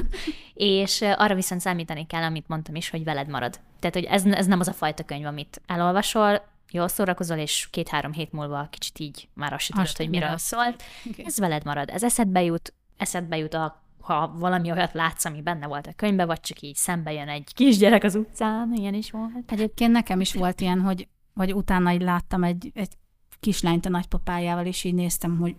és arra viszont számítani kell, amit mondtam is, hogy veled marad. Tehát, hogy ez, ez nem az a fajta könyv, amit elolvasol, jól szórakozol, és két-három hét múlva kicsit így már azt sem tudod, hogy miről szólt. Ez veled marad. Ez eszedbe jut, eszedbe jut, a, ha valami olyat látsz, ami benne volt a könyvbe, vagy csak így szembe jön egy kisgyerek az utcán, ilyen is volt. Egyébként nekem is volt ilyen, hogy vagy utána így láttam egy, egy kislányt a nagypapájával, és így néztem, hogy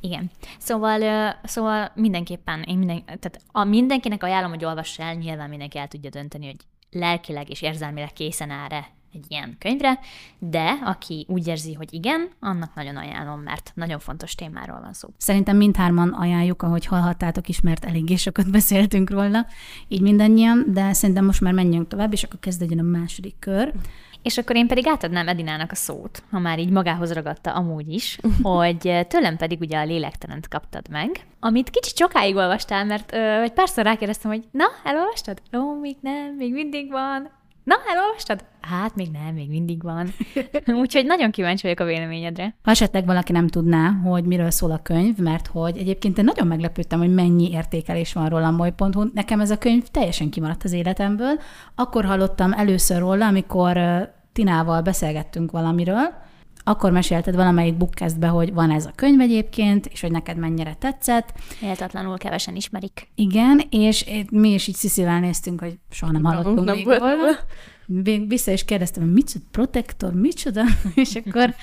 Igen. Szóval, szóval mindenképpen, én minden, tehát a mindenkinek ajánlom, hogy olvassa el, nyilván mindenki el tudja dönteni, hogy lelkileg és érzelmileg készen áll-e egy ilyen könyvre, de aki úgy érzi, hogy igen, annak nagyon ajánlom, mert nagyon fontos témáról van szó. Szerintem mindhárman ajánljuk, ahogy hallhattátok is, mert eléggé sokat beszéltünk róla, így mindannyian, de szerintem most már menjünk tovább, és akkor kezdődjön a második kör. És akkor én pedig átadnám Edinának a szót, ha már így magához ragadta amúgy is, hogy tőlem pedig ugye a lélektelent kaptad meg, amit kicsit sokáig olvastál, mert ö, egy párszor rákérdeztem, hogy na, elolvastad? Ó, még nem, még mindig van. Na, elolvastad? Hát még nem, még mindig van. Úgyhogy nagyon kíváncsi vagyok a véleményedre. Ha esetleg valaki nem tudná, hogy miről szól a könyv, mert hogy egyébként én nagyon meglepődtem, hogy mennyi értékelés van róla a moly.hu. Nekem ez a könyv teljesen kimaradt az életemből. Akkor hallottam először róla, amikor Tinával beszélgettünk valamiről, akkor mesélted valamelyik bookcastbe, hogy van ez a könyv egyébként, és hogy neked mennyire tetszett. Méltatlanul kevesen ismerik. Igen, és mi is így Sziszivel néztünk, hogy soha nem hallottunk nem még róla. Vég- Vissza is kérdeztem, hogy micsoda, protektor, micsoda? és akkor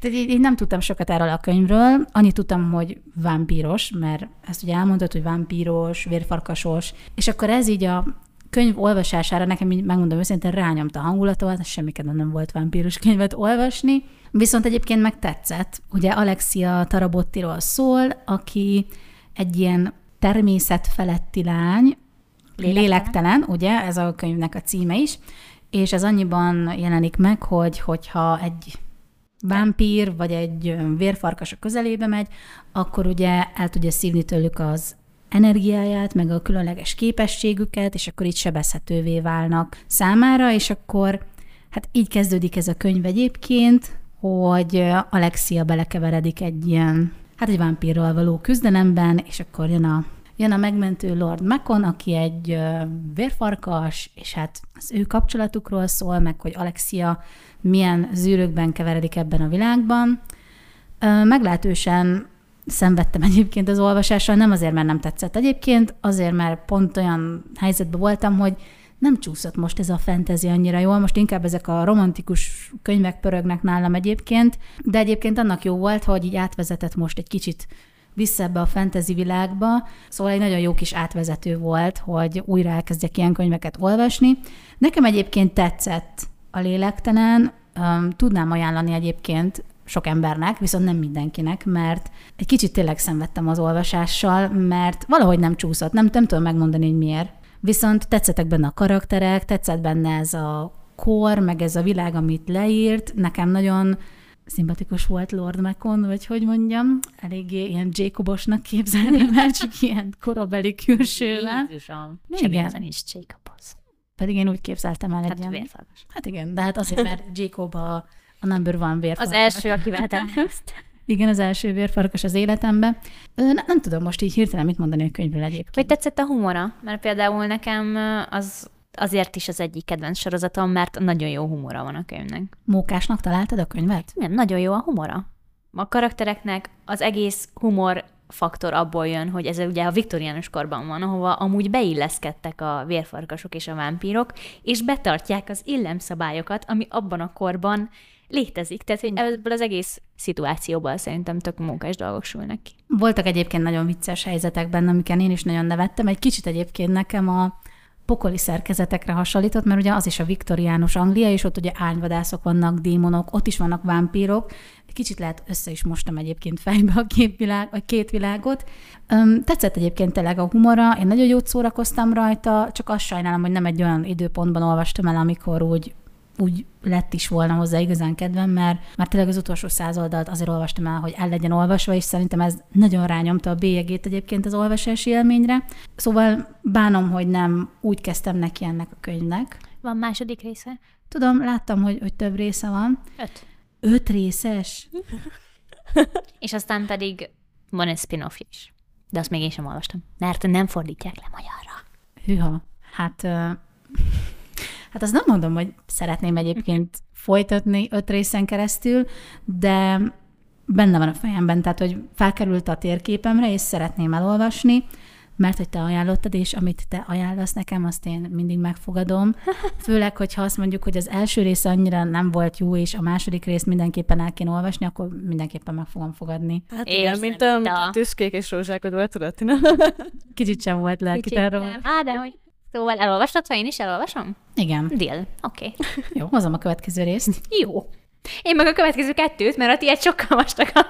tehát így, így, nem tudtam sokat erről a könyvről. Annyit tudtam, hogy vámpíros, mert ezt ugye elmondtad, hogy vámpíros, vérfarkasos, és akkor ez így a könyv olvasására nekem így megmondom őszintén rányomta a hangulatomat, semmi kedvem nem volt vámpírus könyvet olvasni, viszont egyébként meg tetszett. Ugye Alexia Tarabottiról szól, aki egy ilyen természetfeletti lány, Lélektelen. lélektelen, ugye, ez a könyvnek a címe is, és ez annyiban jelenik meg, hogy hogyha egy vámpír vagy egy vérfarkas a közelébe megy, akkor ugye el tudja szívni tőlük az energiáját, meg a különleges képességüket, és akkor így sebezhetővé válnak számára, és akkor hát így kezdődik ez a könyv egyébként, hogy Alexia belekeveredik egy ilyen, hát egy vámpírral való küzdelemben, és akkor jön a jön a megmentő Lord Macon, aki egy vérfarkas, és hát az ő kapcsolatukról szól, meg hogy Alexia milyen zűrökben keveredik ebben a világban. Meglehetősen szenvedtem egyébként az olvasással, nem azért, mert nem tetszett egyébként, azért, mert pont olyan helyzetben voltam, hogy nem csúszott most ez a fantasy annyira jól, most inkább ezek a romantikus könyvek pörögnek nálam egyébként, de egyébként annak jó volt, hogy így átvezetett most egy kicsit vissza ebbe a fantasy világba, szóval egy nagyon jó kis átvezető volt, hogy újra elkezdjek ilyen könyveket olvasni. Nekem egyébként tetszett a lélektelen, tudnám ajánlani egyébként sok embernek, viszont nem mindenkinek, mert egy kicsit tényleg szenvedtem az olvasással, mert valahogy nem csúszott, nem, nem tudom megmondani, hogy miért. Viszont tetszettek benne a karakterek, tetszett benne ez a kor, meg ez a világ, amit leírt. Nekem nagyon szimpatikus volt Lord Macon, vagy hogy mondjam, eléggé ilyen Jacobosnak képzelném el, csak ilyen korabeli külsővel. Jézusom. Igen. Is Jacobos. Pedig én úgy képzeltem el egy Hát ilyen... vérfarkas. Hát igen, de hát azért, mert Jacob a, a number one vérfarkas. Az első, akivel találkoztam. Igen, az első vérfarkas az életemben. Ö, ne, nem tudom most így hirtelen mit mondani a könyvről egyébként. Vagy tetszett a humora? Mert például nekem az azért is az egyik kedvenc sorozatom, mert nagyon jó humora van a könyvnek. Mókásnak találtad a könyvet? Nem, nagyon jó a humora. A karaktereknek az egész humor faktor abból jön, hogy ez ugye a viktoriánus korban van, ahova amúgy beilleszkedtek a vérfarkasok és a vámpírok, és betartják az illemszabályokat, ami abban a korban létezik. Tehát, hogy ebből az egész szituációból szerintem tök munkás dolgok sülnek ki. Voltak egyébként nagyon vicces helyzetek benne, amiken én is nagyon nevettem. Egy kicsit egyébként nekem a pokoli szerkezetekre hasonlított, mert ugye az is a viktoriánus Anglia, és ott ugye ányvadászok vannak, démonok, ott is vannak vámpírok. Kicsit lehet össze is mostam egyébként fejbe a, képvilág, a két világot. Öm, tetszett egyébként tényleg a humora, én nagyon jót szórakoztam rajta, csak azt sajnálom, hogy nem egy olyan időpontban olvastam el, amikor úgy úgy lett is volna hozzá igazán kedvem, mert, mert tényleg az utolsó száz oldalt azért olvastam el, hogy el legyen olvasva, és szerintem ez nagyon rányomta a bélyegét egyébként az olvasási élményre. Szóval bánom, hogy nem úgy kezdtem neki ennek a könyvnek. Van második része? Tudom, láttam, hogy, hogy több része van. Öt. Öt részes? És aztán pedig van egy spin-off is. De azt még én sem olvastam. Mert nem fordítják le magyarra. Hűha. Hát, ö, hát azt nem mondom, hogy szeretném egyébként folytatni öt részen keresztül, de benne van a fejemben, tehát hogy felkerült a térképemre, és szeretném elolvasni, mert hogy te ajánlottad, és amit te ajánlasz nekem, azt én mindig megfogadom. Főleg, hogyha azt mondjuk, hogy az első része annyira nem volt jó, és a második részt mindenképpen el kéne olvasni, akkor mindenképpen meg fogom fogadni. Hát Érzem igen, mint a tüskék és rózsákod volt, tudod? Kicsit sem volt lelki. Á, de hogy... Szóval elolvastad, ha én is elolvasom? Igen. Deal. Oké. Okay. Jó, hozom a következő részt. Jó. Én meg a következő kettőt, mert a tiéd sokkal vastagabb.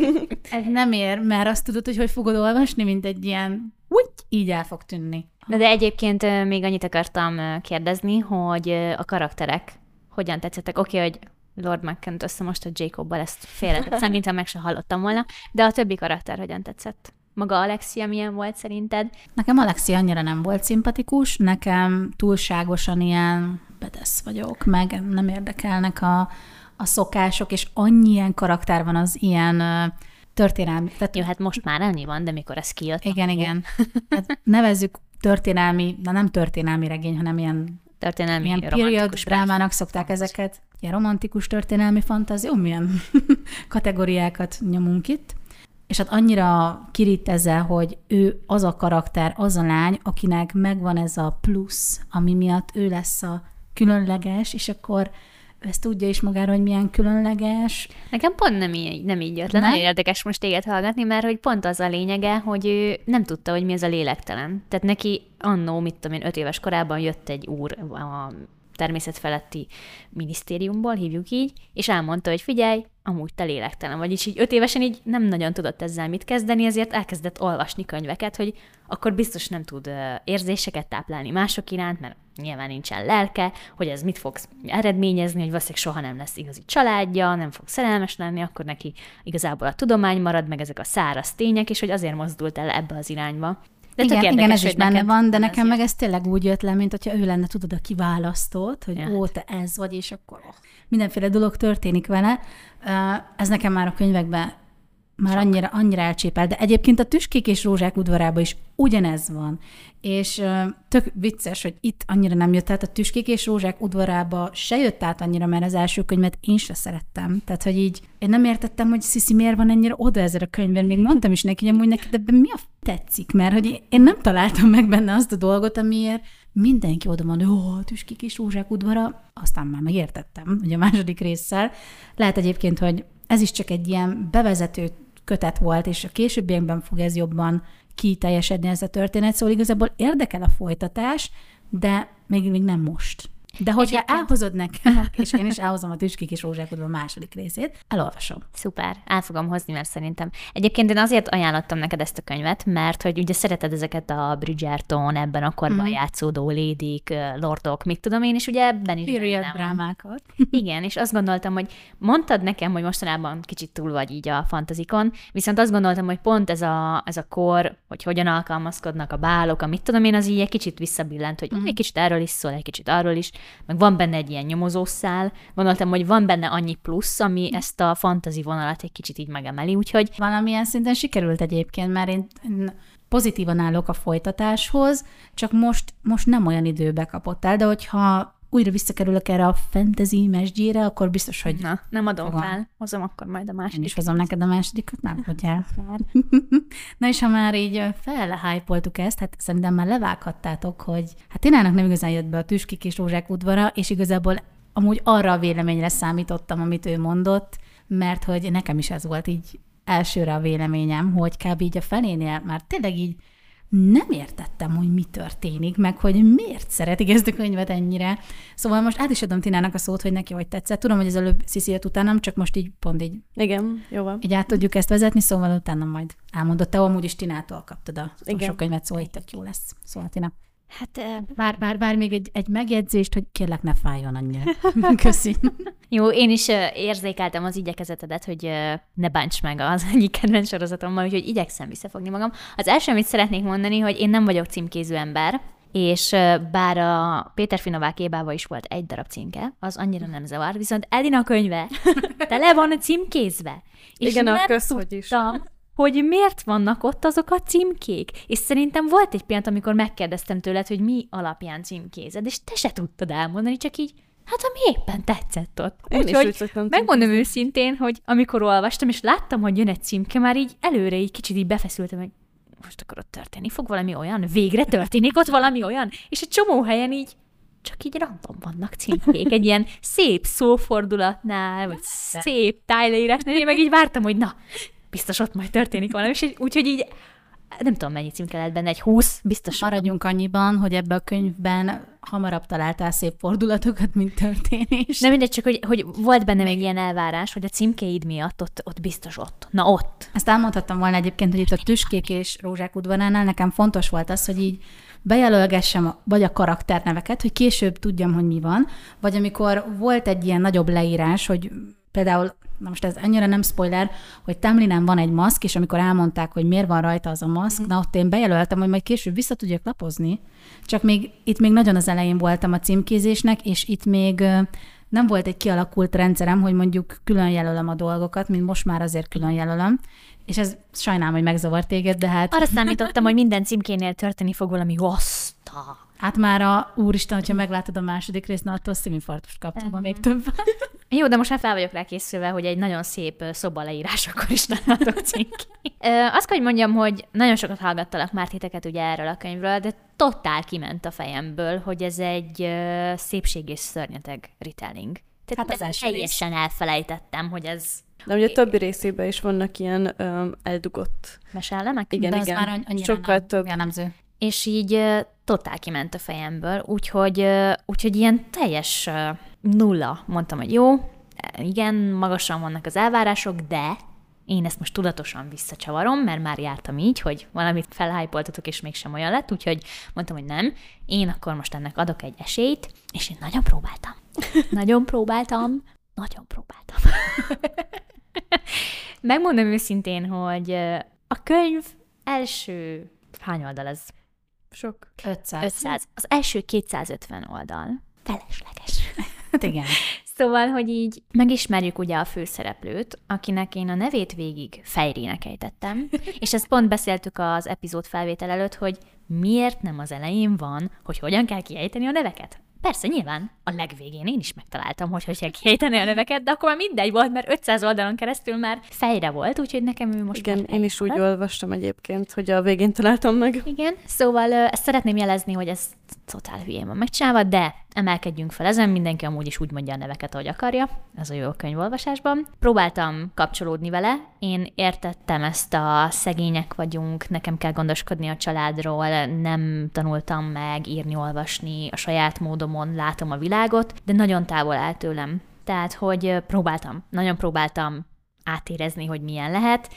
Ez nem ér, mert azt tudod, hogy hogy fogod olvasni, mint egy ilyen, úgy, így el fog tűnni. Na de egyébként még annyit akartam kérdezni, hogy a karakterek hogyan tetszettek. Oké, okay, hogy Lord McKent össze most a Jacobbal, ezt félretettem, mintha meg se hallottam volna, de a többi karakter hogyan tetszett? Maga Alexia milyen volt szerinted? Nekem Alexi annyira nem volt szimpatikus, nekem túlságosan ilyen bedesz vagyok, meg nem érdekelnek a, a szokások, és annyi ilyen karakter van az ilyen történelmi, tehát Jó, hát most már annyi van, de mikor ez kijött, igen, igen. Hát nevezzük történelmi, na nem történelmi regény, hanem ilyen, történelmi ilyen period drámának szokták ezeket. Ilyen romantikus történelmi fantázió, milyen kategóriákat nyomunk itt. És hát annyira kirít ezzel, hogy ő az a karakter, az a lány, akinek megvan ez a plusz, ami miatt ő lesz a különleges, és akkor ő ezt tudja is magáról, hogy milyen különleges. Nekem pont nem így, nem így jött le. Nagyon érdekes most téged hallgatni, mert hogy pont az a lényege, hogy ő nem tudta, hogy mi ez a lélektelen. Tehát neki annó, mit tudom én, öt éves korában jött egy úr a természetfeletti minisztériumból, hívjuk így, és elmondta, hogy figyelj, amúgy te lélektelen vagy, és így öt évesen így nem nagyon tudott ezzel mit kezdeni, ezért elkezdett olvasni könyveket, hogy akkor biztos nem tud érzéseket táplálni mások iránt, mert nyilván nincsen lelke, hogy ez mit fog eredményezni, hogy valószínűleg soha nem lesz igazi családja, nem fog szerelmes lenni, akkor neki igazából a tudomány marad, meg ezek a száraz tények, és hogy azért mozdult el ebbe az irányba. De igen, igen, érdekes, ez is benne van, de nekem meg ez tényleg úgy jött le, mint hogyha ő lenne, tudod, a kiválasztott, hogy Ja. ó, te ez vagy, és akkor mindenféle dolog történik vele. Ez nekem már a könyvekben már annyira, annyira elcsépel, de egyébként a Tüskék és Rózsák udvarában is ugyanez van. És tök vicces, hogy itt annyira nem jött át a Tüskék és Rózsák udvarába, se jött át annyira, mert az első könyvet én se szerettem. Tehát, hogy így én nem értettem, hogy Sziszi miért van ennyire oda ezzel a könyvben. Még mondtam is neki, hogy amúgy neki, de ebben mi a tetszik, mert hogy én nem találtam meg benne azt a dolgot, amiért mindenki oda van, jó, Tüskék és Rózsák udvara, aztán már megértettem, ugye a második résszel. Lehet egyébként, hogy ez is csak egy ilyen bevezető kötet volt, és a későbbiekben fog ez jobban kiteljesedni ez a történet, szóval igazából érdekel a folytatás, de még, még nem most. De hogyha Egyébként- elhozod nekem, és én is elhozom a Tüskik és Rózsákodó második részét, elolvasom. Szuper, el fogom hozni, mert szerintem. Egyébként én azért ajánlottam neked ezt a könyvet, mert hogy ugye szereted ezeket a Bridgerton, ebben a korban Mhm. játszódó lédik, lordok, mit tudom én, és ugye ebben is Period drámákat. Igen, és azt gondoltam, hogy mondtad nekem, hogy mostanában kicsit túl vagy így a fantazikon, viszont azt gondoltam, hogy pont ez a, ez a kor, hogy hogyan alkalmazkodnak a bálok, amit tudom én, az így egy kicsit visszabillent, hogy mm. egy kicsit erről is szól, egy kicsit arról is, meg van benne egy ilyen nyomozószál, gondoltam, hogy van benne annyi plusz, ami ezt a fantazi vonalat egy kicsit így megemeli, úgyhogy Valamilyen szinten sikerült egyébként, mert én pozitívan állok a folytatáshoz, csak most, most nem olyan időbe kapott el, de hogyha újra visszakerülök erre a fantasy mesdjére, akkor biztos, hogy na, nem adom Fogom. fel, hozom akkor majd a én második. is hozom neked a másodikat, nem hogy el. Na és ha már így felhájpoltuk ezt, hát szerintem már levághattátok, hogy hát Tinának nem igazán jött be a Tüskik és Rózsák udvara, és igazából amúgy arra a véleményre számítottam, amit ő mondott, mert hogy nekem is ez volt így elsőre a véleményem, hogy kb. így a felénél már tényleg így nem értettem, hogy mi történik, meg hogy miért szeretik ezt a könyvet ennyire. Szóval most át is adom Tinának a szót, hogy neki hogy tetszett. Tudom, hogy az előbb Sziszi jött utánam, csak most így pont így Igen, jó van. így át tudjuk ezt vezetni, szóval utána majd elmondod. Te amúgy is Tinától kaptad a Igen. sok könyvet, szóval itt tök jó lesz. Szóval Tina. Hát Vár, vár, vár még egy, egy megjegyzést, hogy kérlek ne fájjon annyira. Köszi. Jó, én is érzékeltem az igyekezetedet, hogy ne bánts meg az egyik kedvenc sorozatommal, úgyhogy igyekszem visszafogni magam. Az első, amit szeretnék mondani, hogy én nem vagyok címkéző ember, és bár a Péter Finovák ébába is volt egy darab címke, az annyira nem zavar, viszont Edina könyve tele van címkézve. És Igen, a nem köz, hogy is. Hogy miért vannak ott azok a címkék. És szerintem volt egy pillanat, amikor megkérdeztem tőled, hogy mi alapján címkézed, és te se tudtad elmondani, csak így, hát ami éppen tetszett ott. Én is Úgyhogy úgy szoktam megmondom címkézni. őszintén, hogy amikor olvastam, és láttam, hogy jön egy címke, már így előre így kicsit így befeszültem, hogy most akkor ott történni fog valami olyan, végre történik ott valami olyan, és egy csomó helyen így csak így random vannak címkék, egy ilyen szép szófordulatnál, vagy szép tájleírásnál, én meg így vártam, hogy na, biztos ott majd történik valami, és úgyhogy így nem tudom, mennyi címke lehet benne, egy 20, biztos. Maradjunk annyiban, hogy ebbe a könyvben hamarabb találtál szép fordulatokat, mint történés. Nem mindegy, csak hogy, hogy volt benne még ilyen elvárás, hogy a címkéid miatt ott, ott biztos ott. Na ott. Ezt elmondhattam volna egyébként, hogy itt a Tüskék és Rózsák udvaránál nekem fontos volt az, hogy így bejelölgessem a- vagy a karakterneveket, hogy később tudjam, hogy mi van, vagy amikor volt egy ilyen nagyobb leírás, hogy például, na most ez annyira nem spoiler, hogy Tamlinen van egy maszk, és amikor elmondták, hogy miért van rajta az a maszk, na ott én bejelöltem, hogy majd később vissza tudjak lapozni, csak még itt még nagyon az elején voltam a címkézésnek, és itt még nem volt egy kialakult rendszerem, hogy mondjuk külön jelölöm a dolgokat, mint most már azért külön jelölöm, és ez sajnálom, hogy megzavar téged, de hát, Arra számítottam, hogy minden címkénél történni fog valami oszta. hát már a úristen, hogyha meglátod a második részt, na attól szívinfarktust kaptam, uh még több. Jó, de most már fel vagyok rá készülve, hogy egy nagyon szép ö, szoba leírásakor is találhatok címkét. Azt kell, hogy mondjam, hogy nagyon sokat hallgattalak már titeket ugye erről a könyvről, de totál kiment a fejemből, hogy ez egy szépség és szörnyeteg retelling. Tehát Hát az első rész. teljesen elfelejtettem, hogy ez De ugye a többi részében is vannak ilyen öm, eldugott. mesellemek. Igen, de az igen. már anny- annyira Sokkal nem több. jellemző. és így totál kiment a fejemből, úgyhogy, úgyhogy ilyen teljes nulla. Mondtam, hogy jó, e, igen, magasan vannak az elvárások, de én ezt most tudatosan visszacsavarom, mert már jártam így, hogy valamit felhájpoltatok, és mégsem olyan lett, úgyhogy mondtam, hogy nem, én akkor most ennek adok egy esélyt, és én nagyon próbáltam. Nagyon próbáltam, nagyon próbáltam. Megmondom őszintén, hogy a könyv első hány oldal ez? Sok. 500. 500. Az első 250 oldal. Felesleges. Hát igen. Szóval, hogy így megismerjük ugye a főszereplőt, akinek én a nevét végig Fejrének ejtettem, és ezt pont beszéltük az epizód felvétel előtt, hogy miért nem az elején van, hogy hogyan kell kiejteni a neveket. Persze, nyilván a legvégén én is megtaláltam, hogy hogy kell kiejteni a neveket, de akkor már mindegy volt, mert 500 oldalon keresztül már fejre volt, úgyhogy nekem ő most Igen, én is úgy olvastam egyébként, hogy a végén találtam meg. Igen, szóval ezt szeretném jelezni, hogy ez totál hülyén van megcsinálva, de emelkedjünk fel ezen, mindenki amúgy is úgy mondja a neveket, ahogy akarja, ez a jó könyvolvasásban. Próbáltam kapcsolódni vele, én értettem ezt a szegények vagyunk, nekem kell gondoskodni a családról, nem tanultam meg írni, olvasni a saját módomon, látom a világot, de nagyon távol áll tőlem. Tehát, hogy próbáltam, nagyon próbáltam átérezni, hogy milyen lehet,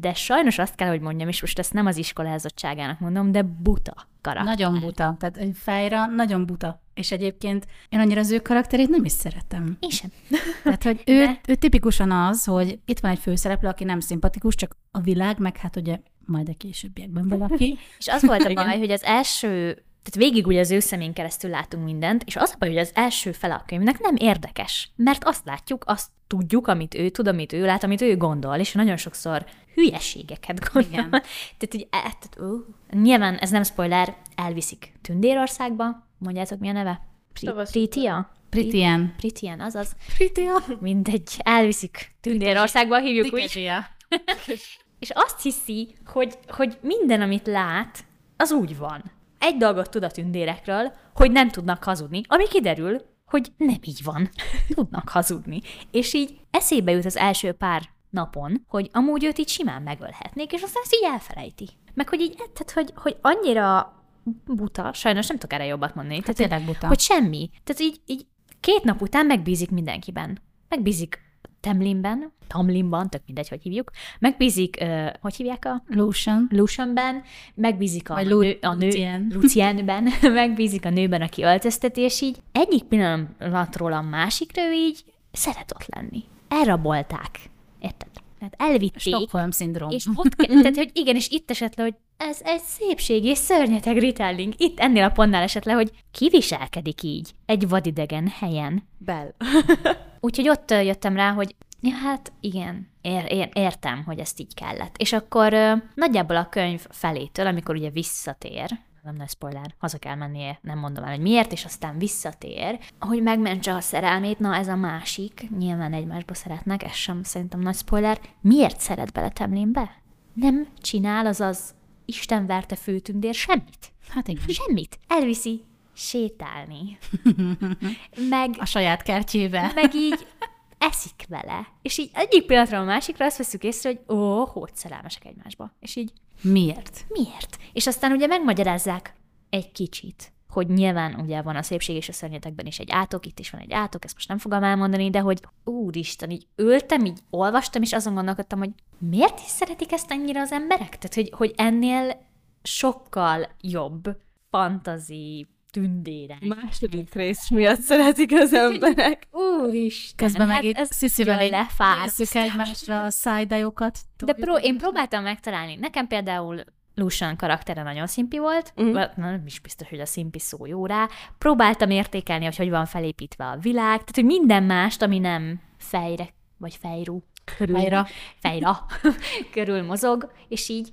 de sajnos azt kell, hogy mondjam, és most ezt nem az iskolázottságának mondom, de buta karakter. Nagyon buta. Tehát egy fejra nagyon buta. És egyébként én annyira az ő karakterét nem is szeretem. Én sem. Tehát, hogy ő, ő tipikusan az, hogy itt van egy főszereplő, aki nem szimpatikus, csak a világ, meg hát ugye majd a későbbiekben valaki. És az volt a baj, hogy az első tehát végig ugye az ő szemén keresztül látunk mindent, és az a baj, hogy az első fele a könyvnek nem érdekes, mert azt látjuk, azt tudjuk, amit ő tud, amit ő lát, amit ő gondol, és nagyon sokszor hülyeségeket gondol. Igen. tehát, hogy e, tehát, uh, nyilván ez nem spoiler, elviszik Tündérországba, mondjátok mi a neve? Pri- Pritia? Pritien. Pritien, azaz. Pritia. Mindegy, elviszik Tündérországba, hívjuk úgy. és azt hiszi, hogy, hogy minden, amit lát, az úgy van egy dolgot tud a tündérekről, hogy nem tudnak hazudni, ami kiderül, hogy nem így van. Tudnak hazudni. És így eszébe jut az első pár napon, hogy amúgy őt így simán megölhetnék, és aztán ezt így elfelejti. Meg hogy így, tehát, hogy, hogy annyira buta, sajnos nem tudok erre jobbat mondani. Hát tehát, buta. Hogy semmi. Tehát így, így két nap után megbízik mindenkiben. Megbízik Temlinben, Tamlinban, tök mindegy, hogy hívjuk, megbízik, uh, hogy hívják a? Lucian. Lucianben, megbízik a, Vagy nő, a nő, Lucien. Lucienben, megbízik a nőben, aki öltözteti, és így egyik pillanatról a másikra ő így szeret ott lenni. Elrabolták. Tehát elvitték. Stockholm szindróm. És ott, ke- tehát, hogy igen, és itt esett le, hogy ez egy szépség és szörnyeteg retelling. Itt ennél a pontnál esett le, hogy kiviselkedik így egy vadidegen helyen. Bell. Úgyhogy ott jöttem rá, hogy ja, hát igen, ér, ér, értem, hogy ezt így kellett. És akkor ö, nagyjából a könyv felétől, amikor ugye visszatér, nem nagy spoiler, haza kell mennie, nem mondom el, hogy miért, és aztán visszatér, hogy megmentse a szerelmét, na ez a másik, nyilván egymásba szeretnek, ez sem szerintem nagy spoiler, miért szeret bele Temlinbe? Nem csinál az az Isten verte főtündér semmit. Hát igen. Semmit. Elviszi sétálni. Meg A saját kertjébe. meg így eszik vele. És így egyik pillanatra a másikra azt veszük észre, hogy ó, hogy szerelmesek egymásba. És így Miért? miért? És aztán ugye megmagyarázzák egy kicsit, hogy nyilván ugye van a szépség és a szörnyetekben is egy átok, itt is van egy átok, ezt most nem fogom elmondani, de hogy úristen, így ültem, így olvastam, és azon gondolkodtam, hogy miért is szeretik ezt ennyire az emberek? Tehát, hogy, hogy ennél sokkal jobb fantazi tündérek. Második rész miatt szeretik az emberek. Úristen, Közben meg hát itt ez Sziszivel nézzük egymásra a szájdajokat. De pró- én próbáltam megtalálni. Nekem például Lucian karaktere nagyon szimpi volt, mm. nem is biztos, hogy a szimpi szó jó rá. Próbáltam értékelni, hogy hogy van felépítve a világ, tehát hogy minden mást, ami nem fejre, vagy fejrú, körül, Fejra. fejra körül mozog, és így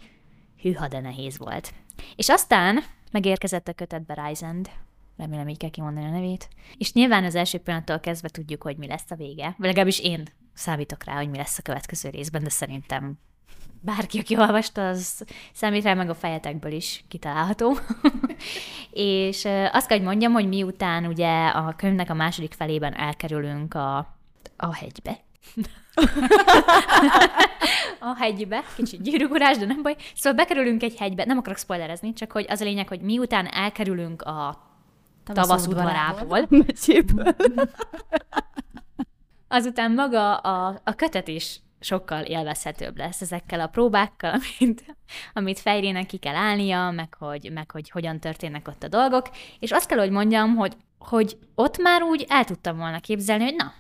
hűha, de nehéz volt. És aztán megérkezett a kötetbe Ryzend, remélem így kell kimondani a nevét, és nyilván az első pillanattól kezdve tudjuk, hogy mi lesz a vége, vagy legalábbis én számítok rá, hogy mi lesz a következő részben, de szerintem bárki, aki olvasta, az számít rá, meg a fejetekből is kitalálható. és azt kell, hogy mondjam, hogy miután ugye a könyvnek a második felében elkerülünk a, a hegybe, a hegybe, kicsit gyűrűgurás, de nem baj. Szóval bekerülünk egy hegybe, nem akarok spoilerezni, csak hogy az a lényeg, hogy miután elkerülünk a tavasz udvarából, Mecséből. azután maga a, a kötet is sokkal élvezhetőbb lesz ezekkel a próbákkal, amit, amit fejrének ki kell állnia, meg hogy, meg hogy hogyan történnek ott a dolgok, és azt kell, hogy mondjam, hogy, hogy ott már úgy el tudtam volna képzelni, hogy na,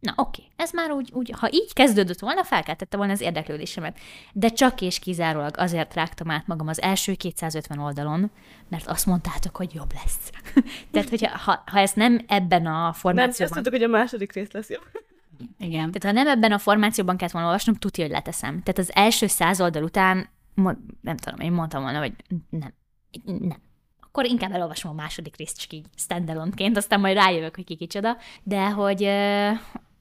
na oké, ez már úgy, úgy, ha így kezdődött volna, felkeltette volna az érdeklődésemet. De csak és kizárólag azért rágtam át magam az első 250 oldalon, mert azt mondtátok, hogy jobb lesz. Tehát, hogyha ha, ha ez nem ebben a Nem, azt formációban... mondtuk, hogy a második rész lesz jobb. Igen. Tehát ha nem ebben a formációban kellett volna olvasnom, tudja, hogy leteszem. Tehát az első száz oldal után, nem tudom, én mondtam volna, hogy nem, nem. Akkor inkább elolvasom a második részt csak így standalone-ként, aztán majd rájövök, hogy ki kicsoda, de hogy,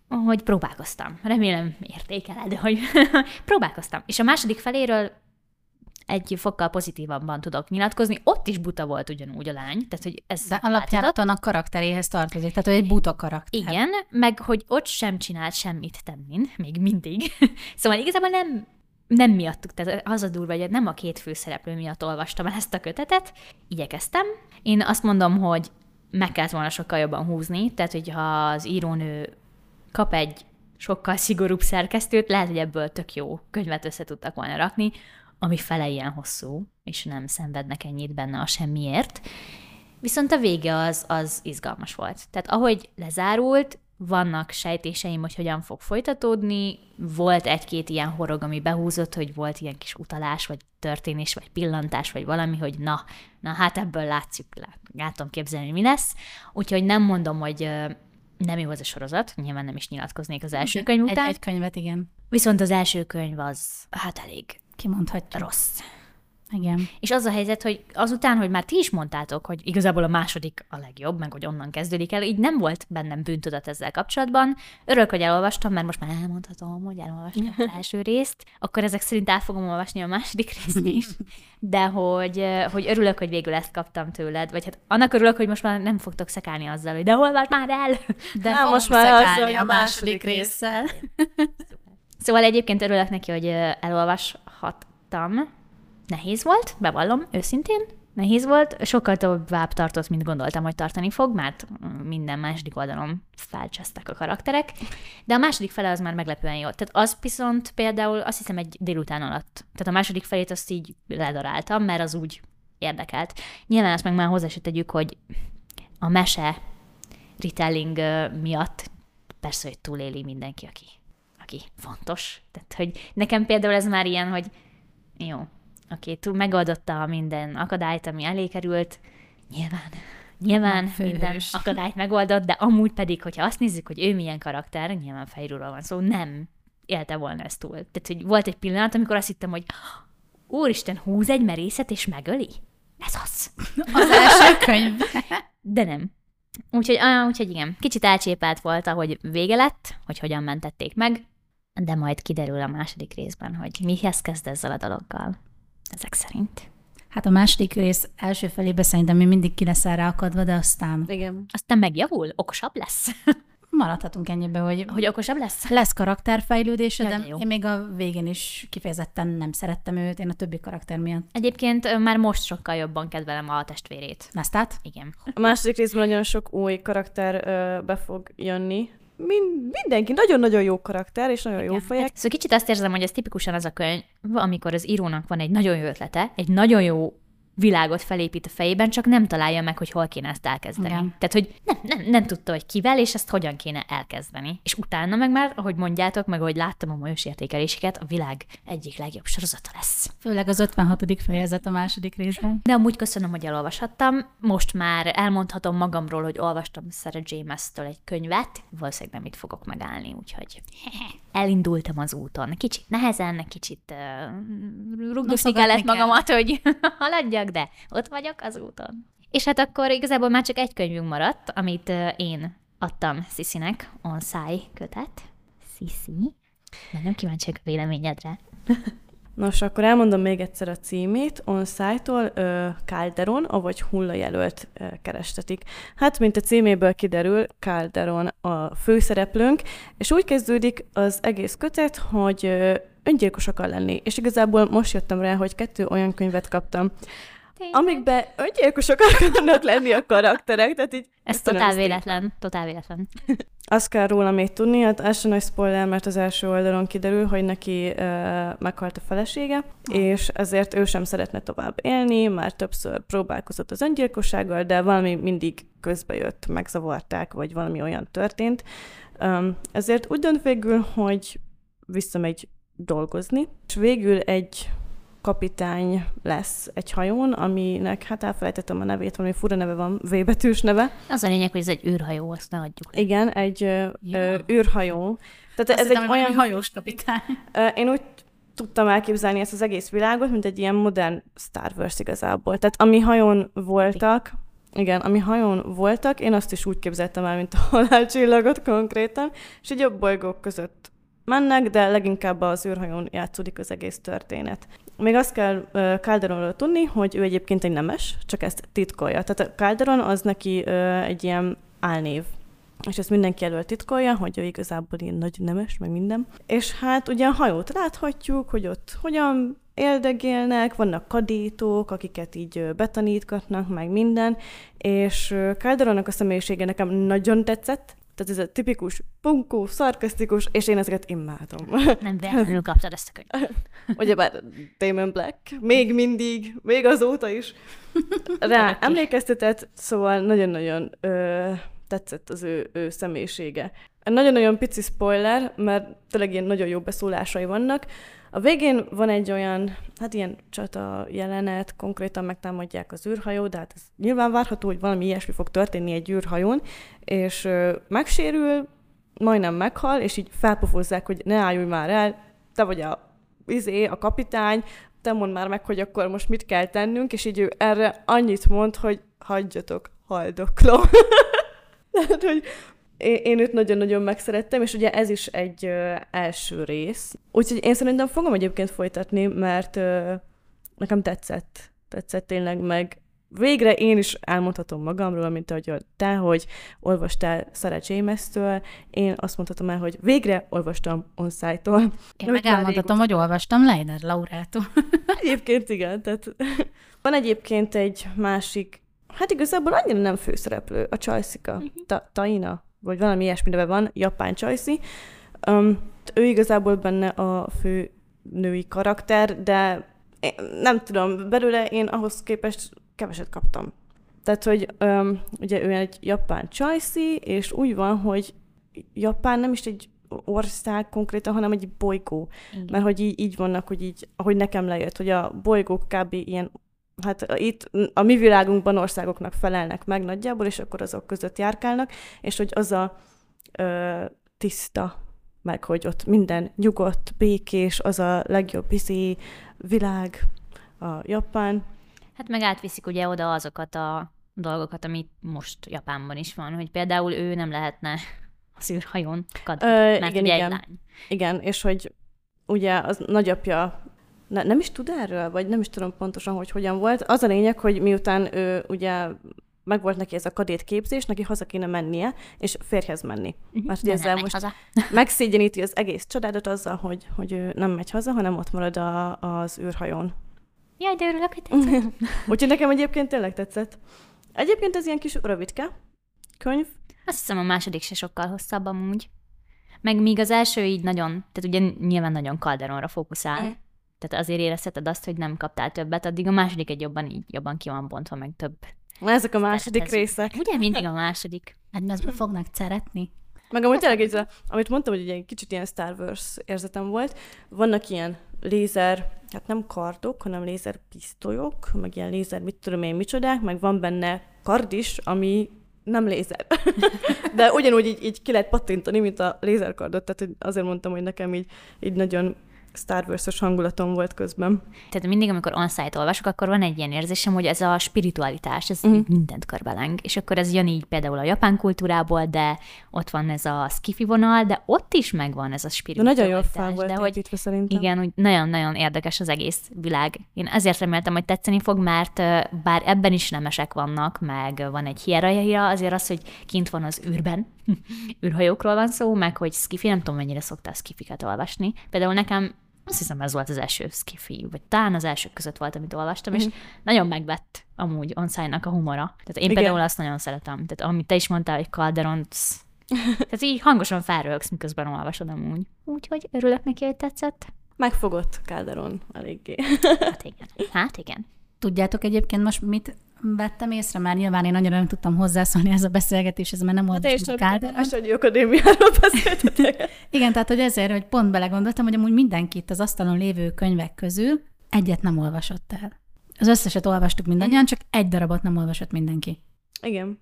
hogy próbálkoztam. Remélem értékeled, hogy próbálkoztam. És a második feléről egy fokkal pozitívabban tudok nyilatkozni. Ott is buta volt ugyanúgy a lány, tehát hogy ez De alapjáraton a karakteréhez tartozik, tehát ő egy buta karakter. Igen, meg hogy ott sem csinált semmit Temmin, még mindig. szóval igazából nem nem miattuk, tehát az a durva, hogy nem a két főszereplő miatt olvastam el ezt a kötetet, igyekeztem. Én azt mondom, hogy meg kellett volna sokkal jobban húzni, tehát hogyha az írónő kap egy sokkal szigorúbb szerkesztőt, lehet, hogy ebből tök jó könyvet össze tudtak volna rakni, ami fele ilyen hosszú, és nem szenvednek ennyit benne a semmiért. Viszont a vége az, az izgalmas volt. Tehát ahogy lezárult, vannak sejtéseim, hogy hogyan fog folytatódni. Volt egy-két ilyen horog, ami behúzott, hogy volt ilyen kis utalás, vagy történés, vagy pillantás, vagy valami, hogy na, na hát ebből látszik, látom képzelni, mi lesz. Úgyhogy nem mondom, hogy nem jó az a sorozat, nyilván nem is nyilatkoznék az első könyv után. Egy, egy könyvet, igen. Viszont az első könyv az, hát elég Kimondhatjuk. rossz. Igen. És az a helyzet, hogy azután, hogy már ti is mondtátok, hogy igazából a második a legjobb, meg hogy onnan kezdődik el, így nem volt bennem bűntudat ezzel kapcsolatban. Örülök, hogy elolvastam, mert most már elmondhatom, hogy elolvastam az első részt, akkor ezek szerint el fogom olvasni a második részt is. De hogy, hogy örülök, hogy végül ezt kaptam tőled, vagy hát annak örülök, hogy most már nem fogtok szekálni azzal, hogy de olvasd már el! De Hát most már azzal a második résszel. Szóval egyébként örülök neki, hogy elolvashattam. Nehéz volt, bevallom, őszintén. Nehéz volt, sokkal tovább tartott, mint gondoltam, hogy tartani fog, mert minden második oldalon felcsesztek a karakterek, de a második fele az már meglepően jó. Tehát az viszont például azt hiszem egy délután alatt. Tehát a második felét azt így ledaráltam, mert az úgy érdekelt. Nyilván azt meg már hozzá se tegyük, hogy a mese retelling miatt persze, hogy túléli mindenki, aki, aki fontos. Tehát, hogy nekem például ez már ilyen, hogy jó, oké, túl megoldotta minden akadályt, ami elé került, nyilván, nyilván Főhős. minden akadályt megoldott, de amúgy pedig, hogyha azt nézzük, hogy ő milyen karakter, nyilván fejrúról van szó, nem élte volna ezt túl. Tehát, hogy volt egy pillanat, amikor azt hittem, hogy úristen, húz egy merészet és megöli? Ez az. Az első könyv. De nem. Úgyhogy, ah, úgyhogy igen, kicsit elcsépelt volt, ahogy vége lett, hogy hogyan mentették meg, de majd kiderül a második részben, hogy mihez kezd ezzel a dologgal. Ezek szerint. Hát a második rész első felébe szerintem még mindig ki lesz erre akadva, de aztán Igen. Aztán megjavul, okosabb lesz. maradhatunk ennyibe, hogy, hogy okosabb lesz? lesz karakterfejlődése, Ja, de de jó. én még a végén is kifejezetten nem szerettem őt, én a többi karakter miatt. Egyébként már most sokkal jobban kedvelem a testvérét. Lesztát? Igen. A második részben nagyon sok új karakter ö, be fog jönni. Min- mindenki nagyon-nagyon jó karakter, és nagyon jó Igen. fejek. Szóval kicsit azt érzem, hogy ez tipikusan az a könyv, amikor az írónak van egy nagyon jó ötlete, egy nagyon jó világot felépít a fejében, csak nem találja meg, hogy hol kéne ezt elkezdeni. Igen. Tehát, hogy nem, nem, nem tudta, hogy kivel, és ezt hogyan kéne elkezdeni. És utána meg már, ahogy mondjátok, meg ahogy láttam a molyos értékeléseket, a világ egyik legjobb sorozata lesz. Főleg az 56. fejezet a második részben. De amúgy köszönöm, hogy elolvashattam. Most már elmondhatom magamról, hogy olvastam Sarah James-től egy könyvet. Valószínűleg nem itt fogok megállni, úgyhogy elindultam az úton. Kicsit nehezen, kicsit uh, rugdosni kellett kell. magamat, hogy haladjak, de ott vagyok az úton. És hát akkor igazából már csak egy könyvünk maradt, amit én adtam Sisinek, On Sai kötet. Sisi. Nagyon kíváncsiak a véleményedre. Nos, akkor elmondom még egyszer a címét. On tól Calderon, avagy hullajelölt ö, kerestetik. Hát, mint a címéből kiderül, Calderon a főszereplőnk, és úgy kezdődik az egész kötet, hogy ö, öngyilkos akar lenni. És igazából most jöttem rá, hogy kettő olyan könyvet kaptam, amikben öngyilkosok akarnak lenni a karakterek, tehát így Ez totál véletlen, totál véletlen. Azt kell róla még tudni, hát sem nagy spoiler, mert az első oldalon kiderül, hogy neki uh, meghalt a felesége, és ezért ő sem szeretne tovább élni, már többször próbálkozott az öngyilkossággal, de valami mindig közbejött, megzavarták, vagy valami olyan történt. Um, ezért úgy dönt végül, hogy visszamegy dolgozni, és végül egy kapitány lesz egy hajón, aminek, hát elfelejtettem a nevét, valami fura neve van, V betűs neve, Az a lényeg, hogy ez egy űrhajó, azt ne adjuk. igen, egy Ja. ö, űrhajó. Tehát Azt ez hittem, egy olyan... hajós kapitány. Ö, én úgy tudtam elképzelni ezt az egész világot, mint egy ilyen modern Star Wars igazából. Tehát ami hajón voltak, igen, ami hajón voltak, én azt is úgy képzeltem el, mint a halálcsillagot konkrétan, és így jobb bolygók között mennek, de leginkább az űrhajón játszódik az egész történet. Még azt kell Calderonról tudni, hogy ő egyébként egy nemes, csak ezt titkolja. Tehát a Calderon az neki egy ilyen álnév. És ezt mindenki elől titkolja, hogy ő igazából ilyen nagy nemes, meg minden. És hát ugye a hajót láthatjuk, hogy ott hogyan éldegélnek, vannak kadítók, akiket így betanítgatnak, meg minden, és Calderonnak a személyisége nekem nagyon tetszett, tehát ez a tipikus punkó, szarkasztikus, és én ezeket imádom. Nem véletlenül kaptad ezt a könyvet. Ugyebár Damon Black, még mindig, még azóta is rá emlékeztetett, szóval nagyon-nagyon ö, tetszett az ő, ő személyisége. Nagyon-nagyon pici spoiler, mert tényleg ilyen nagyon jó beszólásai vannak. A végén van egy olyan, hát ilyen csata jelenet, konkrétan megtámadják az űrhajó, de hát ez nyilván várható, hogy valami ilyesmi fog történni egy űrhajón, és ö, megsérül, majdnem meghal, és így felpofozzák, hogy ne állj már el, te vagy a, izé, a kapitány, te mondd már meg, hogy akkor most mit kell tennünk, és így ő erre annyit mond, hogy hagyjatok, haldoklom. Tehát, hogy én, én őt nagyon-nagyon megszerettem, és ugye ez is egy ö, első rész. Úgyhogy én szerintem fogom egyébként folytatni, mert ö, nekem tetszett. Tetszett tényleg meg. Végre én is elmondhatom magamról, mint ahogy te, hogy olvastál Sarah James-től, én azt mondhatom el, hogy végre olvastam Onszájtól. Én meg elmondhatom, hogy olvastam Leiner Laurától. egyébként igen, tehát van egyébként egy másik, hát igazából annyira nem főszereplő, a Csajszika, Ta- Taina, vagy valami ilyesmi neve van, japán csajszi. Um, ő igazából benne a fő női karakter, de én, nem tudom, belőle én ahhoz képest keveset kaptam. Tehát, hogy um, ugye ő egy japán csajszi, és úgy van, hogy Japán nem is egy ország konkrétan, hanem egy bolygó. Igen. Mert hogy így, így vannak, hogy így, ahogy nekem lejött, hogy a bolygók kb. ilyen hát itt a mi világunkban országoknak felelnek meg nagyjából, és akkor azok között járkálnak, és hogy az a ö, tiszta, meg hogy ott minden nyugodt, békés, az a legjobb izi világ, a Japán. Hát meg átviszik ugye oda azokat a dolgokat, amit most Japánban is van, hogy például ő nem lehetne a szűrhajón kadni, Ö, mert igen, ugye igen. egy lány. Igen, és hogy ugye az nagyapja ne, nem is tud erről, vagy nem is tudom pontosan, hogy hogyan volt. Az a lényeg, hogy miután ő ugye meg volt neki ez a kadét képzés, neki haza kéne mennie, és férjhez menni. Mert ugye ezzel most haza. megszégyeníti az egész családat azzal, hogy, hogy ő nem megy haza, hanem ott marad a, az űrhajón. Jaj, de örülök, hogy tetszett. Úgyhogy nekem egyébként tényleg tetszett. Egyébként ez ilyen kis rövidke könyv. Azt hiszem a második se sokkal hosszabb amúgy. Meg míg az első így nagyon, tehát ugye nyilván nagyon Calderonra fókuszál, Mhm. Tehát azért érezheted azt, hogy nem kaptál többet, addig a második egy jobban így jobban ki van bontva, meg több. Na, ezek a második szerethez- részek. Ugye mindig a második. Hát mert fognak szeretni. Meg amúgy tényleg, így, amit mondtam, hogy egy kicsit ilyen Star Wars érzetem volt, vannak ilyen lézer, hát nem kardok, hanem lézer pisztolyok, meg ilyen lézer mit tudom én micsodák, meg van benne kard is, ami nem lézer. De ugyanúgy így, így ki lehet pattintani, mint a lézerkardot, tehát azért mondtam, hogy nekem így, így nagyon Star Wars-os hangulatom volt közben. Tehát mindig, amikor on-site olvasok, akkor van egy ilyen érzésem, hogy ez a spiritualitás, ez uh-huh. mindent körbeleng. És akkor ez jön így például a japán kultúrából, de ott van ez a skifi vonal, de ott is megvan ez a De spiritualitás. nagyon jól fel volt de hogy szerintem. Igen, úgy nagyon-nagyon érdekes az egész világ. Én ezért reméltem, hogy tetszeni fog, mert bár ebben is nemesek vannak, meg van egy hierarchia, azért az, hogy kint van az űrben, űrhajókról van szó, meg hogy skifi, nem tudom, mennyire szoktál skifiket olvasni. Például nekem azt hiszem ez volt az első skifi, vagy talán az elsők között volt, amit olvastam, és nagyon megvett amúgy Onszájnak a humora. Tehát én Igen. például azt nagyon szeretem. Tehát amit te is mondtál, hogy Calderon, tehát így hangosan felröhögsz, miközben olvasod amúgy. Úgyhogy örülök neki, hogy tetszett. Megfogott Calderon eléggé. Hát igen. Hát igen. Tudjátok egyébként most mit vettem észre? Már nyilván én annyira nem tudtam hozzászólni ez a beszélgetéshez, mert nem Te is olvastam csak Calderon. Ásványi Akadémiáról beszéltetek. Igen, tehát hogy ezért, hogy pont belegondoltam, hogy amúgy mindenki itt az asztalon lévő könyvek közül egyet nem olvasott el. Az összeset olvastuk mindannyian, csak egy darabot nem olvasott mindenki. Igen.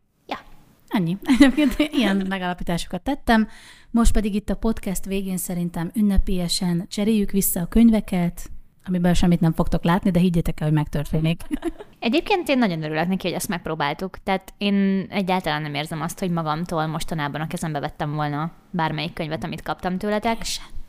Ennyi. Egyébként ilyen megállapításokat tettem. Most pedig itt a podcast végén szerintem ünnepélyesen cseréljük vissza a könyveket, amiből semmit nem fogtok látni, de higgyétek el, hogy megtörténik. Egyébként én nagyon örülök neki, hogy ezt megpróbáltuk. Tehát én egyáltalán nem érzem azt, hogy magamtól mostanában a kezembe vettem volna bármelyik könyvet, amit kaptam tőletek.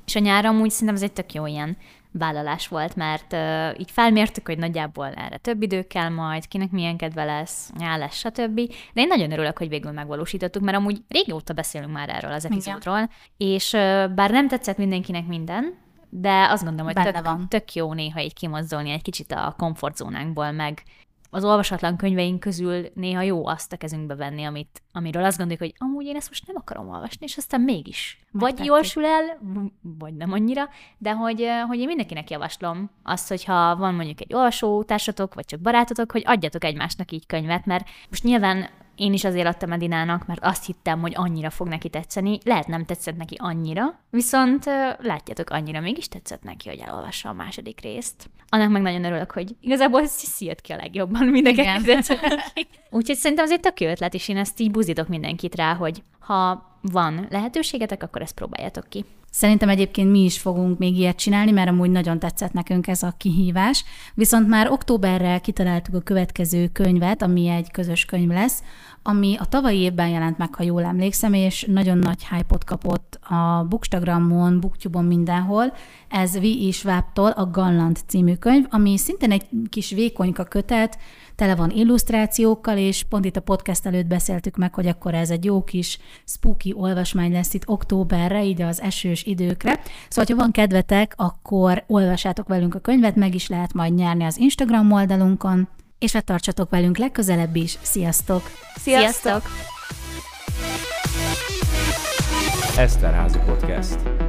És a nyára amúgy szerintem ez egy tök jó ilyen vállalás volt, mert uh, így felmértük, hogy nagyjából erre több idő kell majd, kinek milyen kedve lesz, lesz, stb. De én nagyon örülök, hogy végül megvalósítottuk, mert amúgy régóta beszélünk már erről az epizódról, Igen. és uh, bár nem tetszett mindenkinek minden, de azt gondolom, hogy tök, van. tök jó néha így kimozdulni egy kicsit a komfortzónánkból, meg az olvasatlan könyveink közül néha jó azt a kezünkbe venni, amit, amiről azt gondoljuk, hogy amúgy én ezt most nem akarom olvasni, és aztán mégis. Vagy jól sül el, vagy nem annyira, de hogy, hogy én mindenkinek javaslom azt, hogyha van mondjuk egy olvasótársatok, vagy csak barátotok, hogy adjatok egymásnak így könyvet, mert most nyilván én is azért adtam Edinának, mert azt hittem, hogy annyira fog neki tetszeni. Lehet nem tetszett neki annyira, viszont látjátok, annyira mégis tetszett neki, hogy elolvassa a második részt. Annak meg nagyon örülök, hogy igazából Sissi jött ki a legjobban mindenki. Úgyhogy szerintem azért tök jó ötlet, és én ezt így buzítok mindenkit rá, hogy ha van lehetőségetek, akkor ezt próbáljátok ki. Szerintem egyébként mi is fogunk még ilyet csinálni, mert amúgy nagyon tetszett nekünk ez a kihívás. Viszont már októberre kitaláltuk a következő könyvet, ami egy közös könyv lesz, ami a tavalyi évben jelent meg, ha jól emlékszem, és nagyon nagy hype kapott a Bookstagramon, Booktube-on mindenhol. Ez V. E. Schwab-tól a Gallant című könyv, ami szintén egy kis vékonyka kötet, tele van illusztrációkkal, és pont itt a podcast előtt beszéltük meg, hogy akkor ez egy jó kis spooky olvasmány lesz itt októberre, így az esős időkre. Szóval, ha van kedvetek, akkor olvassátok velünk a könyvet, meg is lehet majd nyerni az Instagram oldalunkon, és hát tartsatok velünk legközelebb is. Sziasztok! Sziasztok! Eszterházi Podcast.